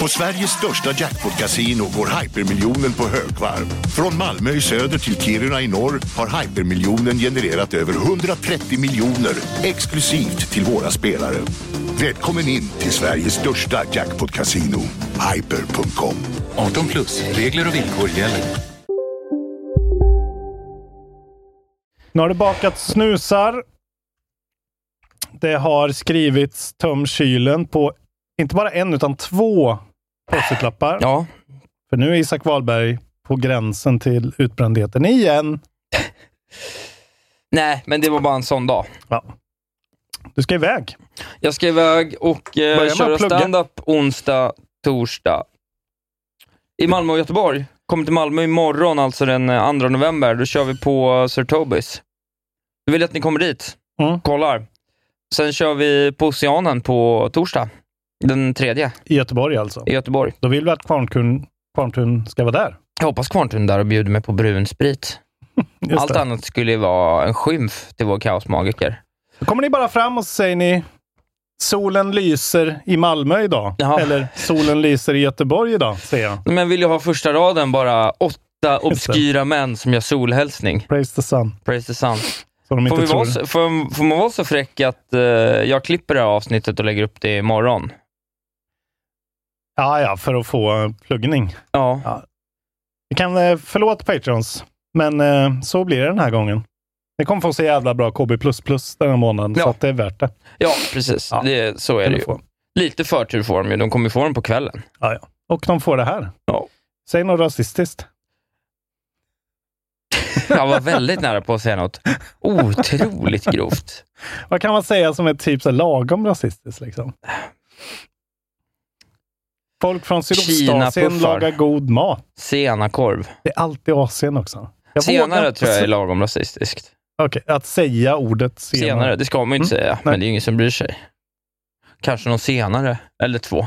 På Sveriges största jackpot-kasino går hypermiljonen på högvarv. Från Malmö i söder till Kiruna i norr har hypermiljonen genererat över 130 miljoner exklusivt till våra spelare. Välkommen in till Sveriges största jackpot-kasino, hyper.com. 18 plus, regler och villkor gäller. Nu har det bakats snusar. Det har skrivits töm kylen på inte bara en utan två pusselklappar. Ja. För nu är Isak Wahlberg på gränsen till utbrändheten igen. Nej, men det var bara en sån dag. Ja. Du ska iväg. Jag ska iväg och eh, köra stand-up onsdag, torsdag. I Malmö och Göteborg. Kommer till Malmö imorgon, alltså den eh, 2 november. Då kör vi på Sir Tobis. Jag vill att ni kommer dit. Mm. Kollar. Sen kör vi på Oceanen på torsdag. Den tredje. I Göteborg alltså. I Göteborg. Då vill vi att Kvarntun, Kvarntun ska vara där. Jag hoppas Kvarntun där och bjuder mig på brunsprit. Just Allt det. annat skulle ju vara en skymf till vår kaosmagiker. Då kommer ni bara fram och säger ni Solen lyser i Malmö idag. Ja. Eller solen lyser i Göteborg idag, säger jag. Men vill ju ha första raden bara åtta obskyra män som gör solhälsning. Praise the sun. Praise the sun. Får, vi vara så, får, får man vara så fräck att eh, jag klipper det här avsnittet och lägger upp det imorgon? Ja, ja, för att få pluggning. Ja. Vi kan eh, förlåt Patreons, men eh, så blir det den här gången. Ni kommer få så jävla bra KB++ den här månaden, så Ja. att det är värt det. Ja, precis. Ja. Det, så är det ju. få. Lite förtur får de ju. De kommer få den på kvällen. Ja, ja. Och de får det här. Ja. Säg något rasistiskt. Jag var väldigt nära på att säga något otroligt grovt. Vad kan man säga som är typ så lagom rasistiskt? Liksom? Folk från Sydostasien lagar god mat. Senakorv. Det är alltid Asien också. Jag Senare tror jag är lagom rasistiskt. Okej, att säga ordet senare. Senare, det ska man ju inte Mm. säga, Nej. men det är ingen som bryr sig. Kanske någon senare, eller två.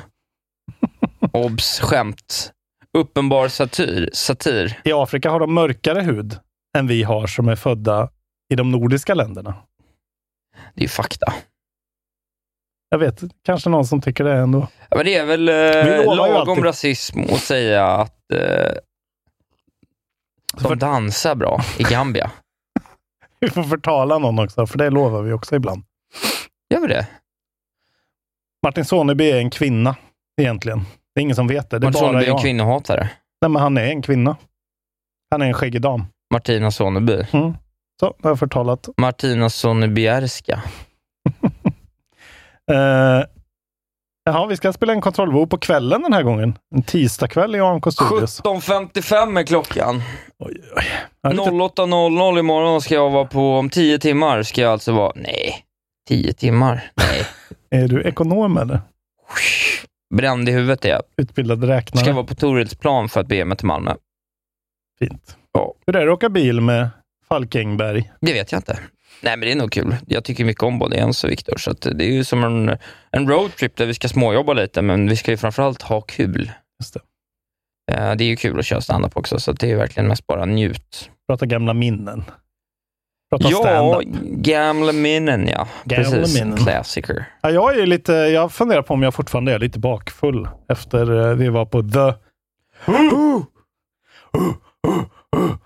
Obs! Skämt. Uppenbar satir. satir. I Afrika har de mörkare hud än vi har som är födda i de nordiska länderna. Det är fakta. Jag vet, kanske någon som tycker det ändå. Ja, men det är väl eh, lagom rasism att säga att eh, de dansar bra i Gambia. Vi får förtala någon också, för det lovar vi också ibland. Gör vi det? Martin Soneby är en kvinna, egentligen. Det är ingen som vet det. Det är Martin Soneby är en kvinnohatare. Nej, men han är en kvinna. Han är en skäggig dam. Martina Soneby. Mm. Så, har jag förtalat. Martina Sonebierska. Uh, jaha, vi ska spela en kontrollbo på kvällen den här gången. En tisdagkväll i AMK Studios. 17.55 är klockan. Oj, oj. Jag är lite- 08.00 imorgon ska jag vara på, om 10 timmar ska jag alltså vara, nej, 10 timmar, nej. Är du ekonom eller? Bränd i huvudet är jag. Utbildad räknare? Ska vara på Torilsplan för att bege mig till Malmö. Fint. Ja. Hur är det att åka bil med Falk Engberg? Det vet jag inte. Nej, men det är nog kul. Jag tycker mycket om både Jens och Viktor, så det är ju som en, en roadtrip där vi ska småjobba lite, men vi ska ju framförallt ha kul. Just det. Eh, Det är ju kul att köra standup också, så det är verkligen mest bara njut. Prata gamla minnen. Prata Ja, gamla minnen ja. Gamla Precis, minnen. klassiker. Ja, jag är lite, jag funderar på om jag fortfarande är lite bakfull efter eh, vi var på The...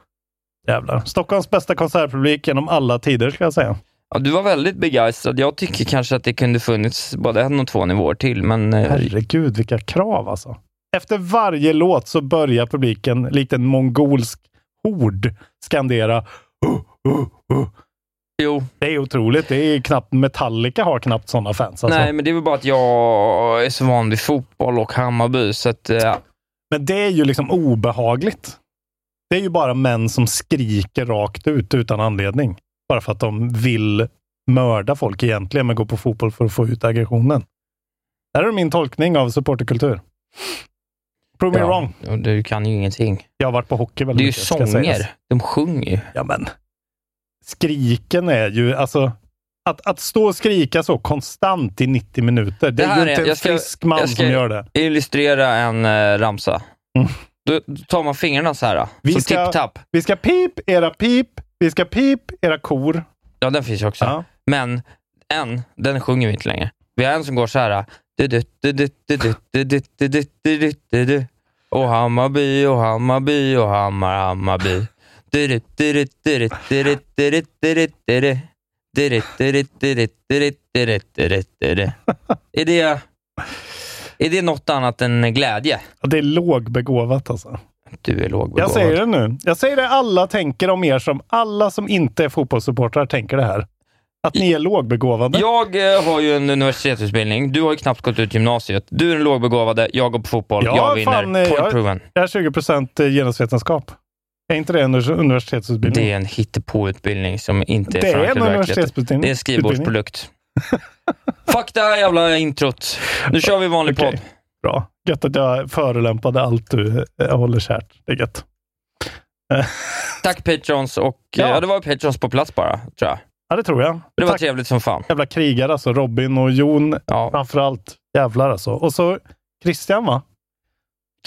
Jävlar. Stockholms bästa konsertpublik genom alla tider, ska jag säga. Ja, du var väldigt begeistrad. Jag tycker kanske att det kunde funnits både en och två nivåer till, men eh, Herregud, vilka krav alltså. Efter varje låt så börjar publiken likt en mongolsk hord skandera. "Uh, uh, uh." Jo. Det är otroligt. Det är knappt, Metallica har knappt sådana fans. Alltså. Nej, men det är väl bara att jag är så van vid fotboll och Hammarby, så att... eh, Men det är ju liksom obehagligt. Det är ju bara män som skriker rakt ut utan anledning. Bara för att de vill mörda folk egentligen, men gå på fotboll för att få ut aggressionen. Det här är min tolkning av supporterkultur. Prove me ja, wrong. Du kan ju ingenting. Jag har varit på hockey väldigt Det är ju mycket. sånger. De sjunger ju. Ja, men skriken är ju, alltså, att, att stå och skrika så konstant i 90 minuter, det, Det är ju är- inte en jag ska- frisk man jag ska- som gör det. Illustrera en eh, ramsa. Mm. Då tar man fingrarna så här. Vi som tipp-tapp. Vi ska pip era pip, vi ska pip era kor. Ja, den finns ju också. Ja. Men en, den sjunger vi inte längre. Vi har en som går så här. Och Hammarby och Hammarby och Hammar Hammarby. Är det är det något annat än glädje? Det är lågbegåvat alltså. Du är lågbegåvad. Jag säger det nu. Jag säger det alla tänker om er som alla som inte är fotbollssupportrar tänker det här. Att ni är lågbegåvade. Jag eh, har ju en universitetsutbildning. Du har ju knappt gått ut gymnasiet. Du är den lågbegåvade, jag går på fotboll, Ja, jag vinner. fan, eh, Point jag- proven. Jag har 20 procent genusvetenskap. Är inte det en universitetsutbildning? Det är en hittepåutbildning som inte är Det är en förankrad i verkligheten. universitetsutbildning. Det är en skrivbordsprodukt. Fuck det här jävla introt. Nu kör vi vanlig Okej. podd. Bra. Gött att jag förolämpade allt du eh, håller kärt. Det är gött. Tack Patrons och Ja. ja. det var Patrons på plats bara, tror jag. Ja, det tror jag. Det var Tack trevligt som fan. jävla krigare alltså. Robin och Jon Ja. framförallt. Jävlar alltså. Och så Christian va?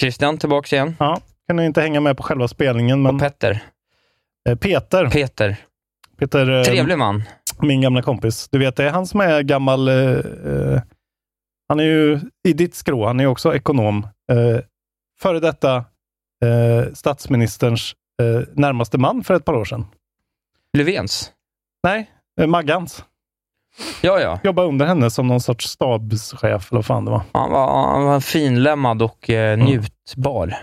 Christian tillbaks igen. Ja. Kunde inte hänga med på själva spelningen, men Och Petter. eh, Peter. Peter. Peter eh, Trevlig man. min gamla kompis. Du vet, det är han som är gammal... Eh, eh, han är ju i ditt skrå. Han är också ekonom. Eh, före detta eh, statsministerns eh, närmaste man för ett par år sedan. Löfvens. Nej, eh, Maggans. Ja, ja. Jobbade under henne som någon sorts stabschef eller vad fan det var. Han var, han var finlämmad och eh, njutbar.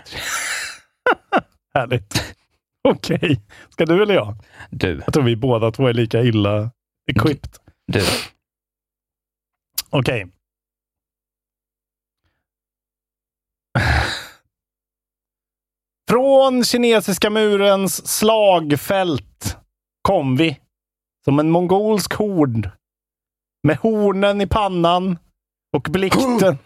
Härligt. Okej. Ska du eller jag? Du. Jag tror vi båda två är lika illa equipped. Du. Okej. Från kinesiska murens slagfält kom vi som en mongolsk hord med hornen i pannan och blikten.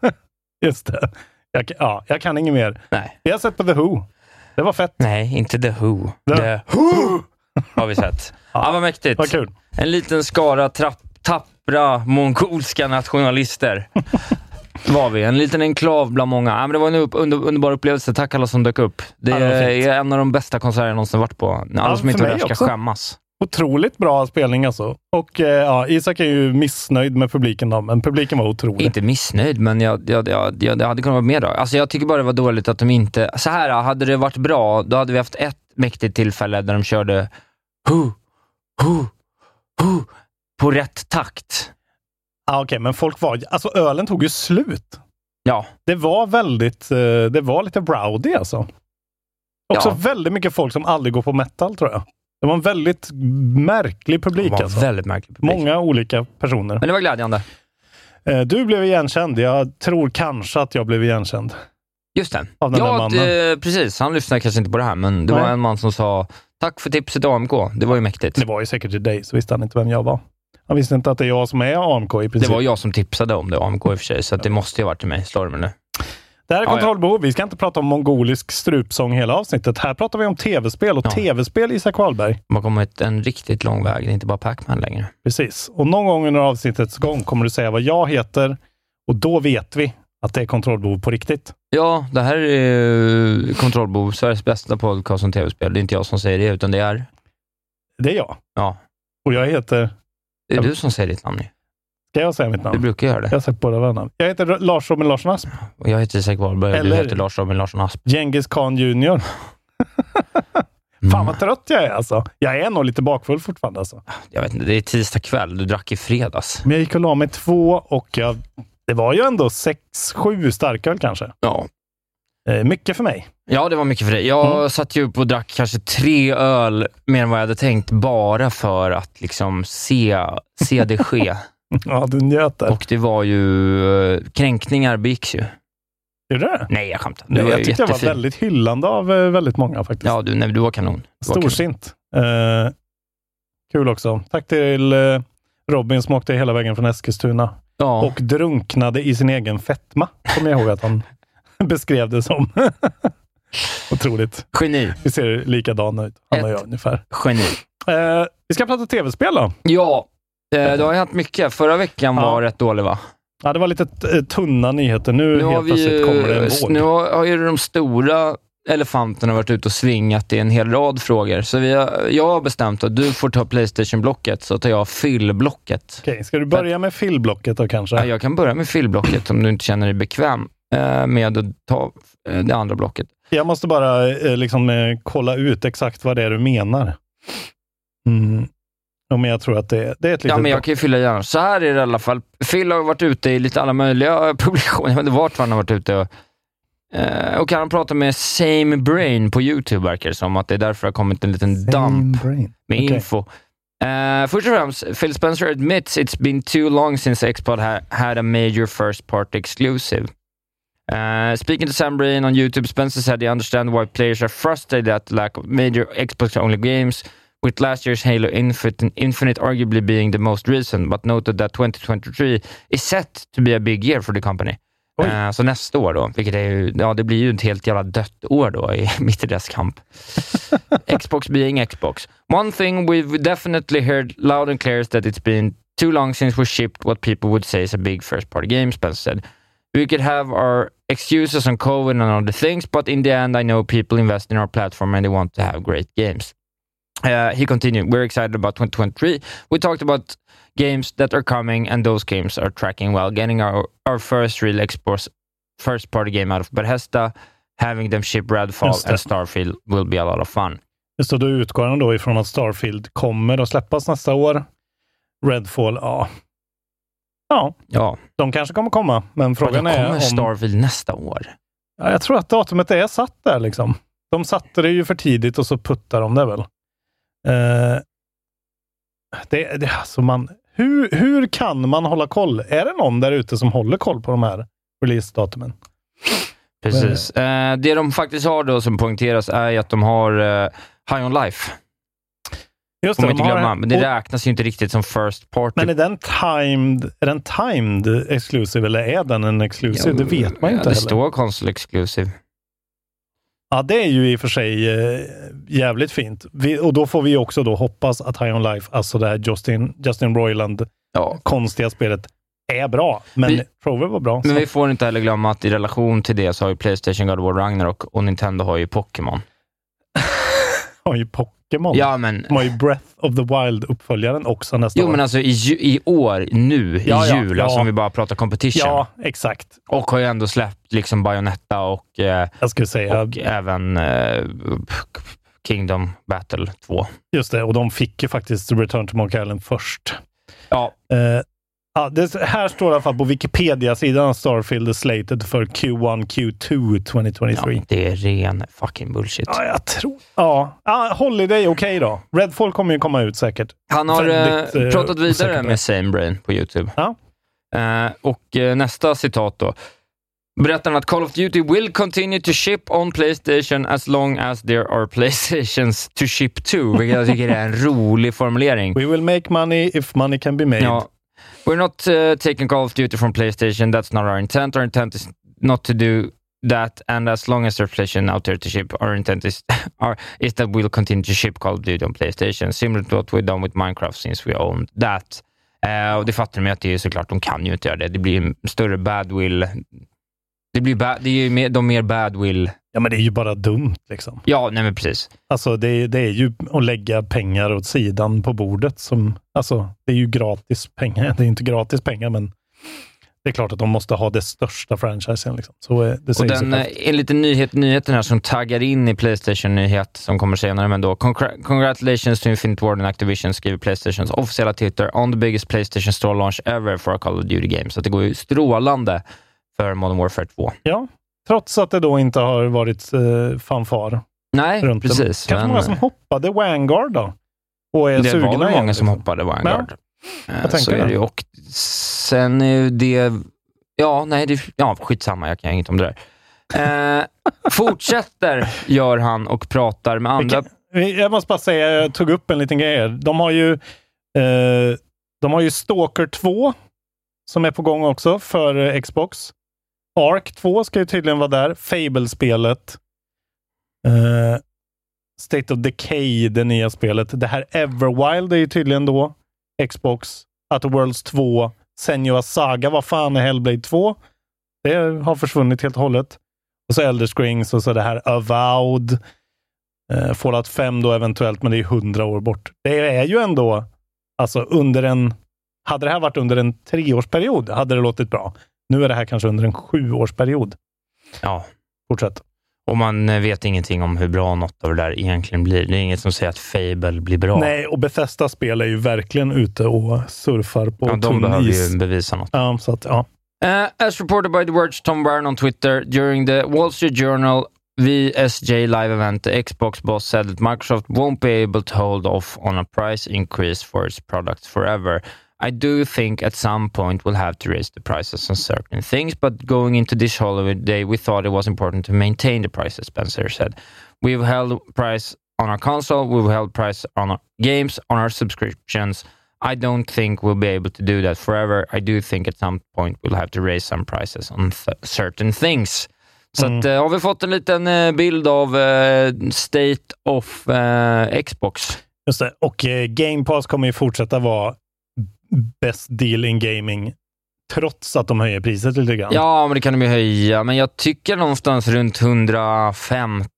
Just det. Jag, ja, jag kan inget mer. Nej. Vi har sett på The Who. Det var fett. Nej, inte The Who. Ja. The Who har vi sett. Ja, vad mäktigt. Vad kul. En liten skara trapp, tappra mongolska nationalister var vi. En liten enklav bland många. Ja, men det var en upp, under, underbar upplevelse. Tack alla som dök upp. Det Ja, det är en av de bästa konserter jag någonsin varit på. Alla Ja, som inte var där ska också. skämmas. Otroligt bra spelning alltså. Och eh, ja, Isak är ju missnöjd med publiken då, men publiken var otrolig. Inte missnöjd, men jag, jag, jag, jag, hade kunnat vara mer då. Alltså jag tycker bara det var dåligt att de inte... Så här, hade det varit bra, då hade vi haft ett mäktigt tillfälle där de körde hu, hu, hu, på rätt takt. Ja, Okej, men folk var... Alltså ölen tog ju slut. Ja, Det var väldigt... eh, Det var lite rowdy alltså. Också Ja. väldigt mycket folk som aldrig går på metal tror jag. Det var en väldigt märklig det publik var alltså. väldigt märklig publik. Många olika personer. Men det var glädjande. Eh, Du blev igenkänd. Jag tror kanske att jag blev igenkänd. Just det. Av den där ja, mannen. det, precis. Han lyssnade kanske inte på det här, men det Nej. var en man som sa tack för tipset AMK. Det var ju mäktigt. Det var ju säkert till dig, så visste han inte vem jag var. Han visste inte att det är jag som är AMK i Det princip. var jag som tipsade om det, AMK i och för sig, så att det måste ju ha varit till mig. Slår du mig nu? Det här är kontrollbehov. Vi ska inte prata om mongolisk strupsång hela avsnittet. Här pratar vi om tv-spel och Ja. tv-spel Isak Wahlberg. Man har kommit en riktigt lång väg. Det är inte bara Pac-Man längre. Precis. Och någon gång under avsnittets gång kommer du säga vad jag heter och då vet vi att det är kontrollbehov på riktigt. Ja, det här är eh, Kontrollbehov, Sveriges bästa podcast om tv-spel. Det är inte jag som säger det, utan det är, Det är jag. ja, Och jag heter... det är du som säger ditt namn. Ska jag säga mitt Du namn? brukar göra Jag det. har sagt båda våra namn. Jag heter Lars Robin Larsson Asp. Och jag heter Isak Wahlberg Eller- du heter Lars Robin Larsson Asp. Genghis Khan Junior. Fan vad trött jag är alltså. Jag är nog lite bakfull fortfarande alltså. Jag vet inte, det är tisdag kväll. Du drack i fredags. Men jag gick och la mig två och jag, det var ju ändå sex, sju starköl kanske. Ja. Eh, mycket för mig. Ja, det var mycket för dig. Jag Mm. satt ju upp och drack kanske tre öl mer än vad jag hade tänkt, bara för att liksom se, se det ske. Ja, du njöt där. och det var ju... eh, Kränkningar begicks ju. Gjorde det? Nej, jag skämtar. Du Nej, jag tyckte jag var väldigt hyllande av eh, väldigt många faktiskt. Ja, du, nej, du var kanon. Du var kanon. Storsint. Eh, kul också. Tack till eh, Robin som åkte hela vägen från Eskilstuna Ja. och drunknade i sin egen fetma, kommer jag ihåg att han beskrev det som. Otroligt. Geni. Vi ser likadana ut, han och jag ungefär. Geni. Eh, vi ska prata tv-spel då. Ja, eh, det har hänt mycket. Förra veckan Ja. var rätt dålig, va? Ja, det var lite eh, tunna nyheter. Nu, Nu har, helt plötsligt ju, kommer det en våg. nu har, ju de stora elefanterna varit ute och svingat i en hel rad frågor. Så vi har, jag har bestämt att du får ta Playstation-blocket, så tar jag fyll-blocket. Okej, ska du börja med fillblocket då kanske? Ja, jag kan börja med fyll-blocket om du inte känner dig bekväm eh, med att ta det andra blocket. Jag måste bara liksom, kolla ut exakt vad det är du menar. Mm. Ja, men jag tror att det, det är ett litet Ja, men jag kan ju fylla gärna. Så här är det i alla fall. Phil har varit ute i lite alla möjliga publikationer. Jag vet inte vart han har varit ute. Och, eh, och han pratar med Same Brain på YouTube, verkar det som. Att det är därför det har kommit en liten dump Brain. med Okej. info. Uh, först och främst, Phil Spencer admits it's been too long since Xbox ha had a major first party exclusive. Uh, speaking to Sam Brain on YouTube, Spencer said he understands why players are frustrated at the lack of major Xbox-only games, with last year's Halo Infinite, Infinite arguably being the most recent, but noted that 2023 is set to be a big year for the company. Uh, så nästa år då, vilket är ju, ja det blir ju ett helt jävla dött år då, i, mitt i deras kamp. Xbox being Xbox. One thing we've definitely heard loud and clear is that it's been too long since we shipped what people would say is a big first party game, Spencer said. We could have our excuses on COVID and other things, but in the end, I know people invest in our platform and they want to have great games. Uh, he continued, We're excited about 2023. We talked about games that are coming, and those games are tracking well. Getting our, our first real Xbox first party game out of Bethesda, having them ship Redfall and. Starfield will be a lot of fun. Så då utgår han då ifrån att Starfield kommer att släppas nästa år. Redfall, ja. Ja, Ja, de kanske kommer komma, men frågan är kommer om... Starfield nästa år? Ja, jag tror att datumet är satt där liksom. De satte det ju för tidigt och så puttar de det väl. Eh, det, det, alltså man, hur, hur kan man hålla koll? Är det någon där ute som håller koll på de här releasedatumen? Precis. Eh, det de faktiskt har då som poängteras är att de har eh, High On Life, Just man de inte glömma. Men det och- räknas ju inte riktigt som First Party. men är den timed, är den timed exclusive eller är den en exclusive? det vet man ju ja, inte Det heller. står Console Exclusive. Ja, det är ju i och för sig eh, jävligt fint. Vi, och då får vi också då hoppas att High On Life, alltså det här Justin, Justin Roiland Ja. konstiga spelet, är bra. Men Vi- var bra. Men så. vi får inte heller glömma att i relation till det så har ju Playstation God of War Ragnarok och Nintendo har ju Pokémon. har ju Pokémon. Ja, men... De har ju Breath of the Wild-uppföljaren också nästa Jo, år. men alltså i, i år, nu, i Ja, ja, jul, ja. alltså om vi bara pratar competition. Ja, exakt. Och har ju ändå släppt liksom Bayonetta och, eh, Jag skulle säga och även eh, Kingdom Battle 2. just det. Och de fick ju faktiskt Return to Monkey Island först. Ja, Eh, ja, det, här står i alla fall på Wikipedia-sidan Starfield är slated för Q1, Q2 2023. ja, det är ren fucking bullshit. Ja, jag tror... Ja, ja Holiday okej då. Redfall kommer ju komma ut säkert. Han har Väldigt, eh, eh, pratat vidare det. med Same Brain på YouTube. Ja. Eh, och eh, nästa citat då. Berättar han att Call of Duty will continue to ship on Playstation as long as there are Playstations to ship to, vilket jag tycker är en rolig formulering. We will make money if money can be made. Ja. We're not uh, taking Call of Duty from Playstation. That's not our intent. Our intent is not to do that. And as long as there's PlayStation out there to ship, our intent is, our, is that we'll continue to ship Call of Duty on Playstation. Similar to what we've done with Minecraft since we owned that. Uh, och det fattar de ju att det är såklart, de kan ju inte göra det. Det blir en större badwill. Det, blir ba- det är ju mer, de mer badwill. Ja, men det är ju bara dumt liksom. Ja, nej men precis. Alltså det, det är ju att lägga pengar åt sidan på bordet. Som, alltså, det är ju gratis pengar. Det är inte gratis pengar, men det är klart att de måste ha det största franchisen. Liksom. Så eh, det Och den, eh, en liten nyhet, nyheten här som taggar in i Playstation-nyhet som kommer senare, men då. Congra- Congratulations to Infinite Ward and Activision, skriver Playstations officiella Twitter, on the biggest Playstation Store launch ever for a Call of Duty game. Så det går ju strålande för Modern Warfare 2. Ja, Trots att det då inte har varit eh, fanfar Nej, runt precis. det. Kanske men- många som hoppade Vanguard då? Och är det sugna var väl igen, många som liksom. hoppade Vanguard. Eh, jag tänker så är det. Och sen är det... Ja, nej, det, ja, skitsamma. Jag kan inget om det där. Eh, fortsätter, gör han, och pratar med andra... Jag måste bara säga, jag tog upp en liten grej. här. De har ju, eh, de har ju Stalker 2 som är på gång också för eh, Xbox. Ark 2 ska ju tydligen vara där. Fable-spelet. Uh, State of Decay, det nya spelet. Det här Everwild är ju tydligen då Xbox. Outer Worlds 2. Senua Saga, vad fan är Hellblade 2? Det har försvunnit helt och hållet. Och så Elder Scrolls och så det här Avowed. Uh, Fallout 5 då eventuellt, men det är hundra år bort. Det är ju ändå, alltså under en... Hade det här varit under en treårsperiod hade det låtit bra. Nu är det här kanske under en sjuårsperiod. Ja. Fortsätt. Och man eh, vet ingenting om hur bra något av det där egentligen blir. Det är inget som säger att Fable blir bra. Nej, och Bethesda spel är ju verkligen ute och surfar på ja, de tunn behöver is. ju bevisa något. Ja, så att, ja. Uh, as reported by The Verge, Tom Byrne on Twitter, during the Wall Street Journal VSJ live event, the Xbox boss said that Microsoft won't be able to hold off on a price increase for its products forever. I do think at some point we'll have to raise the prices on certain things, but going into this holiday, we thought it was important to maintain the prices, Spencer said. We've held price on our console, we've held price on our games, on our subscriptions. I don't think we'll be able to do that forever. I do think at some point we'll have to raise some prices on th- certain things. Så att, eh, har vi fått en liten eh, bild av eh, State of eh, Xbox. Just det. Och Game Pass kommer ju fortsätta vara best deal in gaming, trots att de höjer priset lite grann. Ja, men det kan de ju höja, men jag tycker någonstans runt 150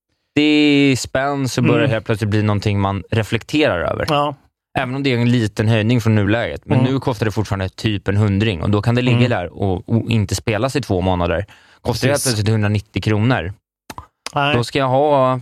spänn så börjar det Mm. helt plötsligt bli någonting man reflekterar över. Ja. Även om det är en liten höjning från nuläget. Men Mm. nu kostar det fortfarande typ en hundring och då kan det ligga Mm. där och, och inte spelas i två månader. Kostar det helt plötsligt 190 kronor. Nej. Då ska jag ha...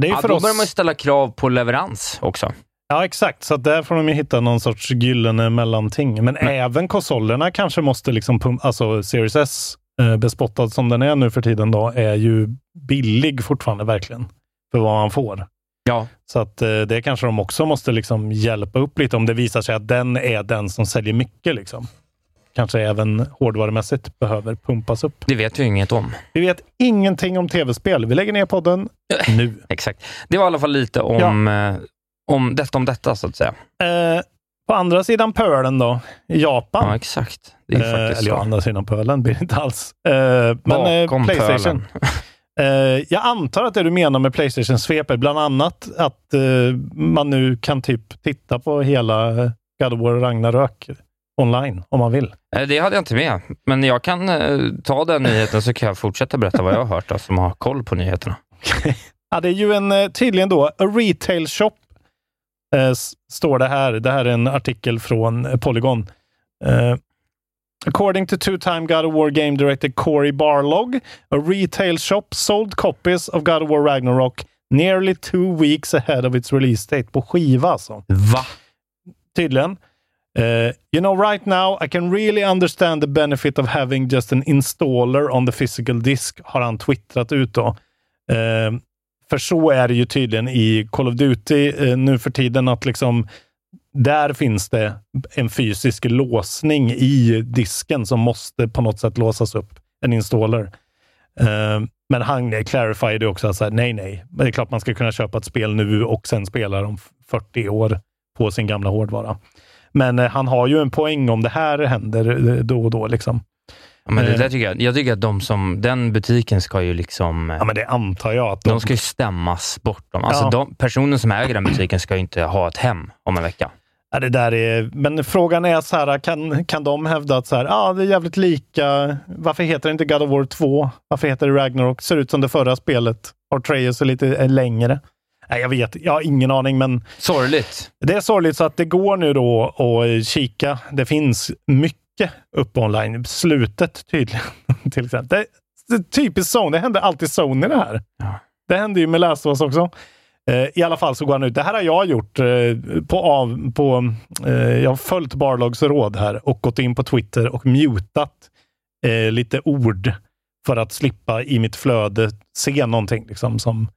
Det är Ja, för då oss... börjar man ställa krav på leverans också. Ja, exakt. Så där får de ju hitta någon sorts gyllene mellanting. Men även konsolerna kanske måste liksom pum- alltså Series S, eh, bespottad som den är nu för tiden då, är ju billig fortfarande verkligen för vad man får. Ja. Så att eh, det kanske de också måste liksom hjälpa upp lite om det visar sig att den är den som säljer mycket. Liksom. Kanske även hårdvarumässigt behöver pumpas upp. Det vet vi inget om. Vi vet ingenting om tv-spel. Vi lägger ner podden nu. Exakt. Det var i alla fall lite om, eh, om detta om detta, så att säga. Eh, på andra sidan pölen då, i Japan. Ja, exakt. Det är Eh, faktiskt eller ja, så. andra sidan pölen blir det inte alls. Eh, men eh, Bakom Playstation. Eh, jag antar att det du menar med Playstation-svep är bland annat att eh, man nu kan typ titta på hela eh, God of War Ragnarök online om man vill. Eh, Det hade jag inte med, men jag kan eh, ta den nyheten så kan jag fortsätta berätta vad jag har hört, som har koll på nyheterna. Ja, det är ju en, eh, tydligen då, a retail shop, eh, står det här. Det här är en artikel från eh, Polygon. Eh, according to two-time God of War game director Corey Barlog, a retail shop sold copies of God of War Ragnarok nearly two weeks ahead of its release date. På skiva alltså. Va? Tydligen. Eh, you know, right now I can really understand the benefit of having just an installer on the physical disk, har han twittrat ut då. Eh, för så är det ju tydligen i Call of Duty eh, nu för tiden att liksom där finns det en fysisk låsning i disken som måste på något sätt låsas upp. En installer. Eh, men han clarifierade också att så här, nej, nej. Det är klart man ska kunna köpa ett spel nu och sen spela om 40 år på sin gamla hårdvara. Men eh, han har ju en poäng om det här händer eh, då och då. Liksom. Ja, men det Eh. där tycker jag, jag tycker att de som, den butiken ska ju liksom... eh, Ja, men det antar jag att de... De ska ju stämmas bort. Dem. Alltså Ja. de, personen som äger den butiken ska ju inte ha ett hem om en vecka. Ja, det där är, men frågan är så här, kan, kan de hävda att så här, ah, det är jävligt lika. Varför heter det inte God of War 2? Varför heter det Ragnarok? Ser ut som det förra spelet. Treyarch är lite eh, längre. Nej, jag vet, jag har ingen aning, men Sorgligt. det är sorgligt så att det går nu då att kika. Det finns mycket uppe online. Slutet tydligen, till exempel. Det, det är typiskt Sony. Det händer alltid Sony det här. Ja. Det hände ju med Last också. Eh, I alla fall så går han ut. Det här har jag gjort eh, på av, på, eh, jag har följt Barlogs råd här och gått in på Twitter och mutat lite ord för att slippa i mitt flöde se någonting liksom, som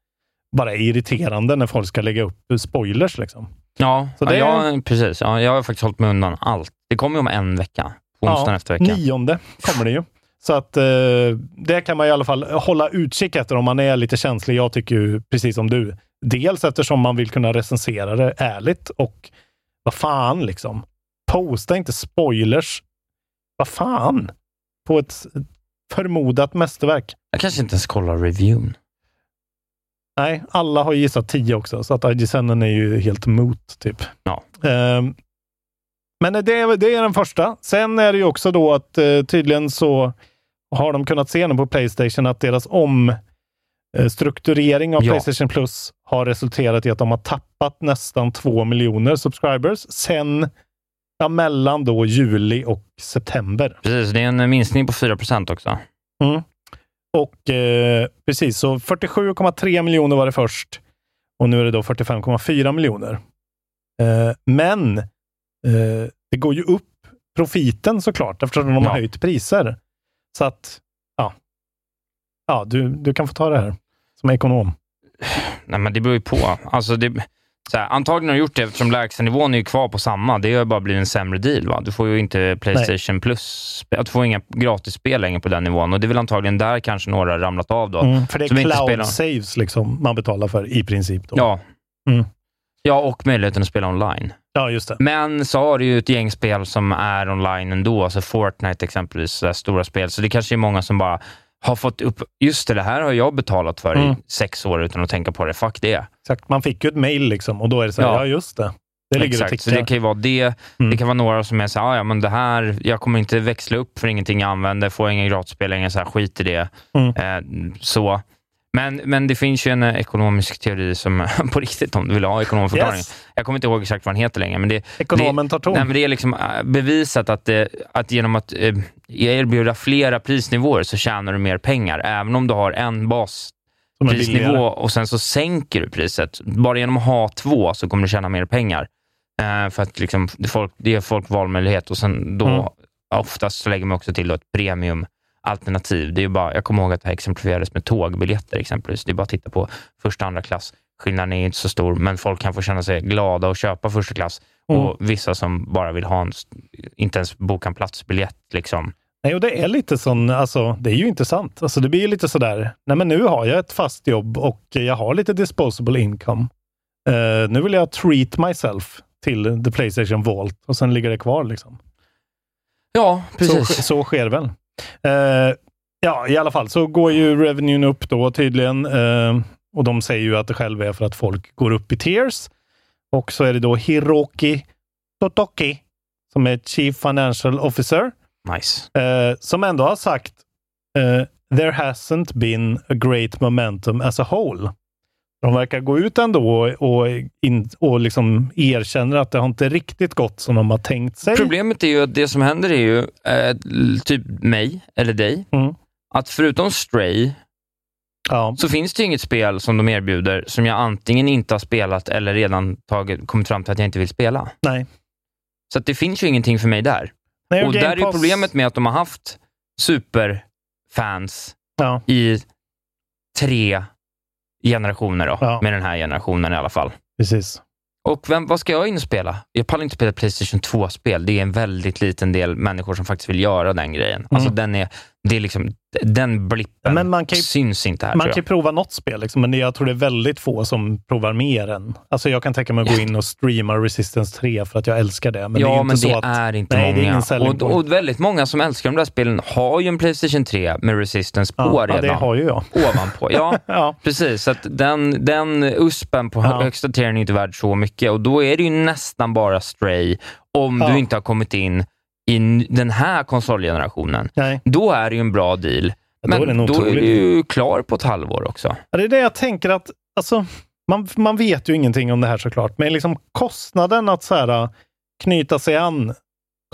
bara är irriterande när folk ska lägga upp spoilers. Liksom. Ja, Så ja, det- jag, precis. Ja, jag har faktiskt hållit mig undan allt. Det kommer ju om en vecka. På onsdagen efter veckan. Nionde kommer det ju. Så att eh, det kan man i alla fall hålla utkik efter om man är lite känslig. Jag tycker ju precis som du. Dels eftersom man vill kunna recensera det ärligt och vad fan liksom. Posta inte spoilers. Vad fan? På ett förmodat mästerverk. Jag kanske inte ens kollar reviewn. Nej, alla har gissat 10 också, så att IGSN är ju helt mot, typ. Ja. Ehm, men det är, det är den första. Sen är det ju också då att eh, tydligen så har de kunnat se nu på Playstation att deras omstrukturering av Ja. Playstation Plus har resulterat i att de har tappat nästan två miljoner subscribers sen ja, mellan då juli och september. Precis, det är en minskning på 4% också. Mm. Och eh, precis, så 47,3 miljoner var det först och nu är det då 45,4 miljoner. Eh, men eh, det går ju upp profiten såklart eftersom de Ja. har höjt priser. Så att, ja. Ja, du, du kan få ta det här som ekonom. Nej, men det beror ju på. Alltså, det, så här, antagligen har de gjort det eftersom lägstanivån är kvar på samma. Det har bara blivit en sämre deal. Va? Du får ju inte Playstation Plus. Du får inga gratisspel längre på den nivån och det är väl antagligen där kanske några ramlat av då. Mm, för det är cloud saves liksom man betalar för i princip. Då. Ja. Mm. Ja, och möjligheten att spela online. ja, just det. Men så har du ju ett gäng spel som är online ändå, alltså Fortnite exempelvis, stora spel. Så det kanske är många som bara har fått upp, just det, det här har jag betalat för Mm. i sex år utan att tänka på det. Fuck det. Exakt. Man fick ju ett mail liksom och då är det så här, ja, Ja. just det. Det ligger Exakt, så det kan ju vara det. Mm. Det kan vara några som är så här, "Ah, ja men det här, jag kommer inte växla upp för ingenting jag använder, får ingen gratisspel längre, så här, skit i det. Mm. Eh, så. Men, men det finns ju en eh, ekonomisk teori som, på riktigt, om du vill ha ekonomisk förklaring. Yes. Jag kommer inte ihåg exakt vad den heter längre, men det, Ekonomen tar ton. Nej, men det är liksom äh, bevisat att, det, att genom att eh, erbjuda flera prisnivåer så tjänar du mer pengar. Även om du har en basprisnivå och sen så sänker du priset. Bara genom att ha två så kommer du tjäna mer pengar. Eh, för att liksom, det, folk, det ger folk valmöjlighet och sen då Mm. oftast så lägger man också till ett premiumalternativ. Det är ju bara, jag kommer ihåg att det här exemplifierades med tågbiljetter exempelvis. Det är bara att titta på första och andra klass. Skillnaden är inte så stor, men folk kan få känna sig glada och köpa första klass. Mm. Och vissa som bara vill ha en, inte ens boka en platsbiljett. Liksom. Nej, och det är lite sån, alltså det är ju inte sant. Alltså det blir ju lite sådär, nej men nu har jag ett fast jobb och jag har lite disposable income. Eh, nu vill jag treat myself till the Playstation Vault och sen ligger det kvar liksom. Ja, Så, precis. så sker väl. Eh, ja, i alla fall så går ju revenuen upp då tydligen. Eh, och de säger ju att det själva är för att folk går upp i tiers. Och så är det då Hiroki Totoki som är Chief Financial Officer Nice. eh, som ändå har sagt eh, “There hasn't been a great momentum as a whole”. De verkar gå ut ändå och, in, och liksom erkänner att det har inte riktigt gått som de har tänkt sig. Problemet är ju att det som händer är ju, eh, typ mig eller dig, Mm. att förutom Stray Ja, så finns det ju inget spel som de erbjuder som jag antingen inte har spelat eller redan tagit, kommit fram till att jag inte vill spela. nej. Så det finns ju ingenting för mig där. nej och Game där är Pass- problemet med att de har haft superfans Ja, i tre generationer då, Ja. med den här generationen i alla fall. precis. Och vem, vad ska jag in och spela? Jag pallar inte spela Playstation 2-spel. Det är en väldigt liten del människor som faktiskt vill göra den grejen. Alltså den, är, det är liksom, den blippen Men man kan ju- syns inte här, Man kan ju prova något spel, liksom, men jag tror det är väldigt få som provar mer än... Alltså jag kan tänka mig att gå in och streama Resistance 3 för att jag älskar det. Men det är ja, inte men så det att... är inte Nej, är många. selling och, och väldigt många som älskar de där spelen har ju en Playstation 3 med Resistance på ja, redan. ja, det har ju jag. Ovanpå. Ja, Ja, precis. Så den, den uspen på Ja. högsta tieren är inte värd så mycket och då är det ju nästan bara Stray om Ja. du inte har kommit in i den här konsolgenerationen. nej. Då är det ju en bra deal. Ja, då är Men den då är du ju klar på ett halvår också. Ja, det är det jag tänker att, alltså, man, man vet ju ingenting om det här såklart, men liksom kostnaden att så här, knyta sig an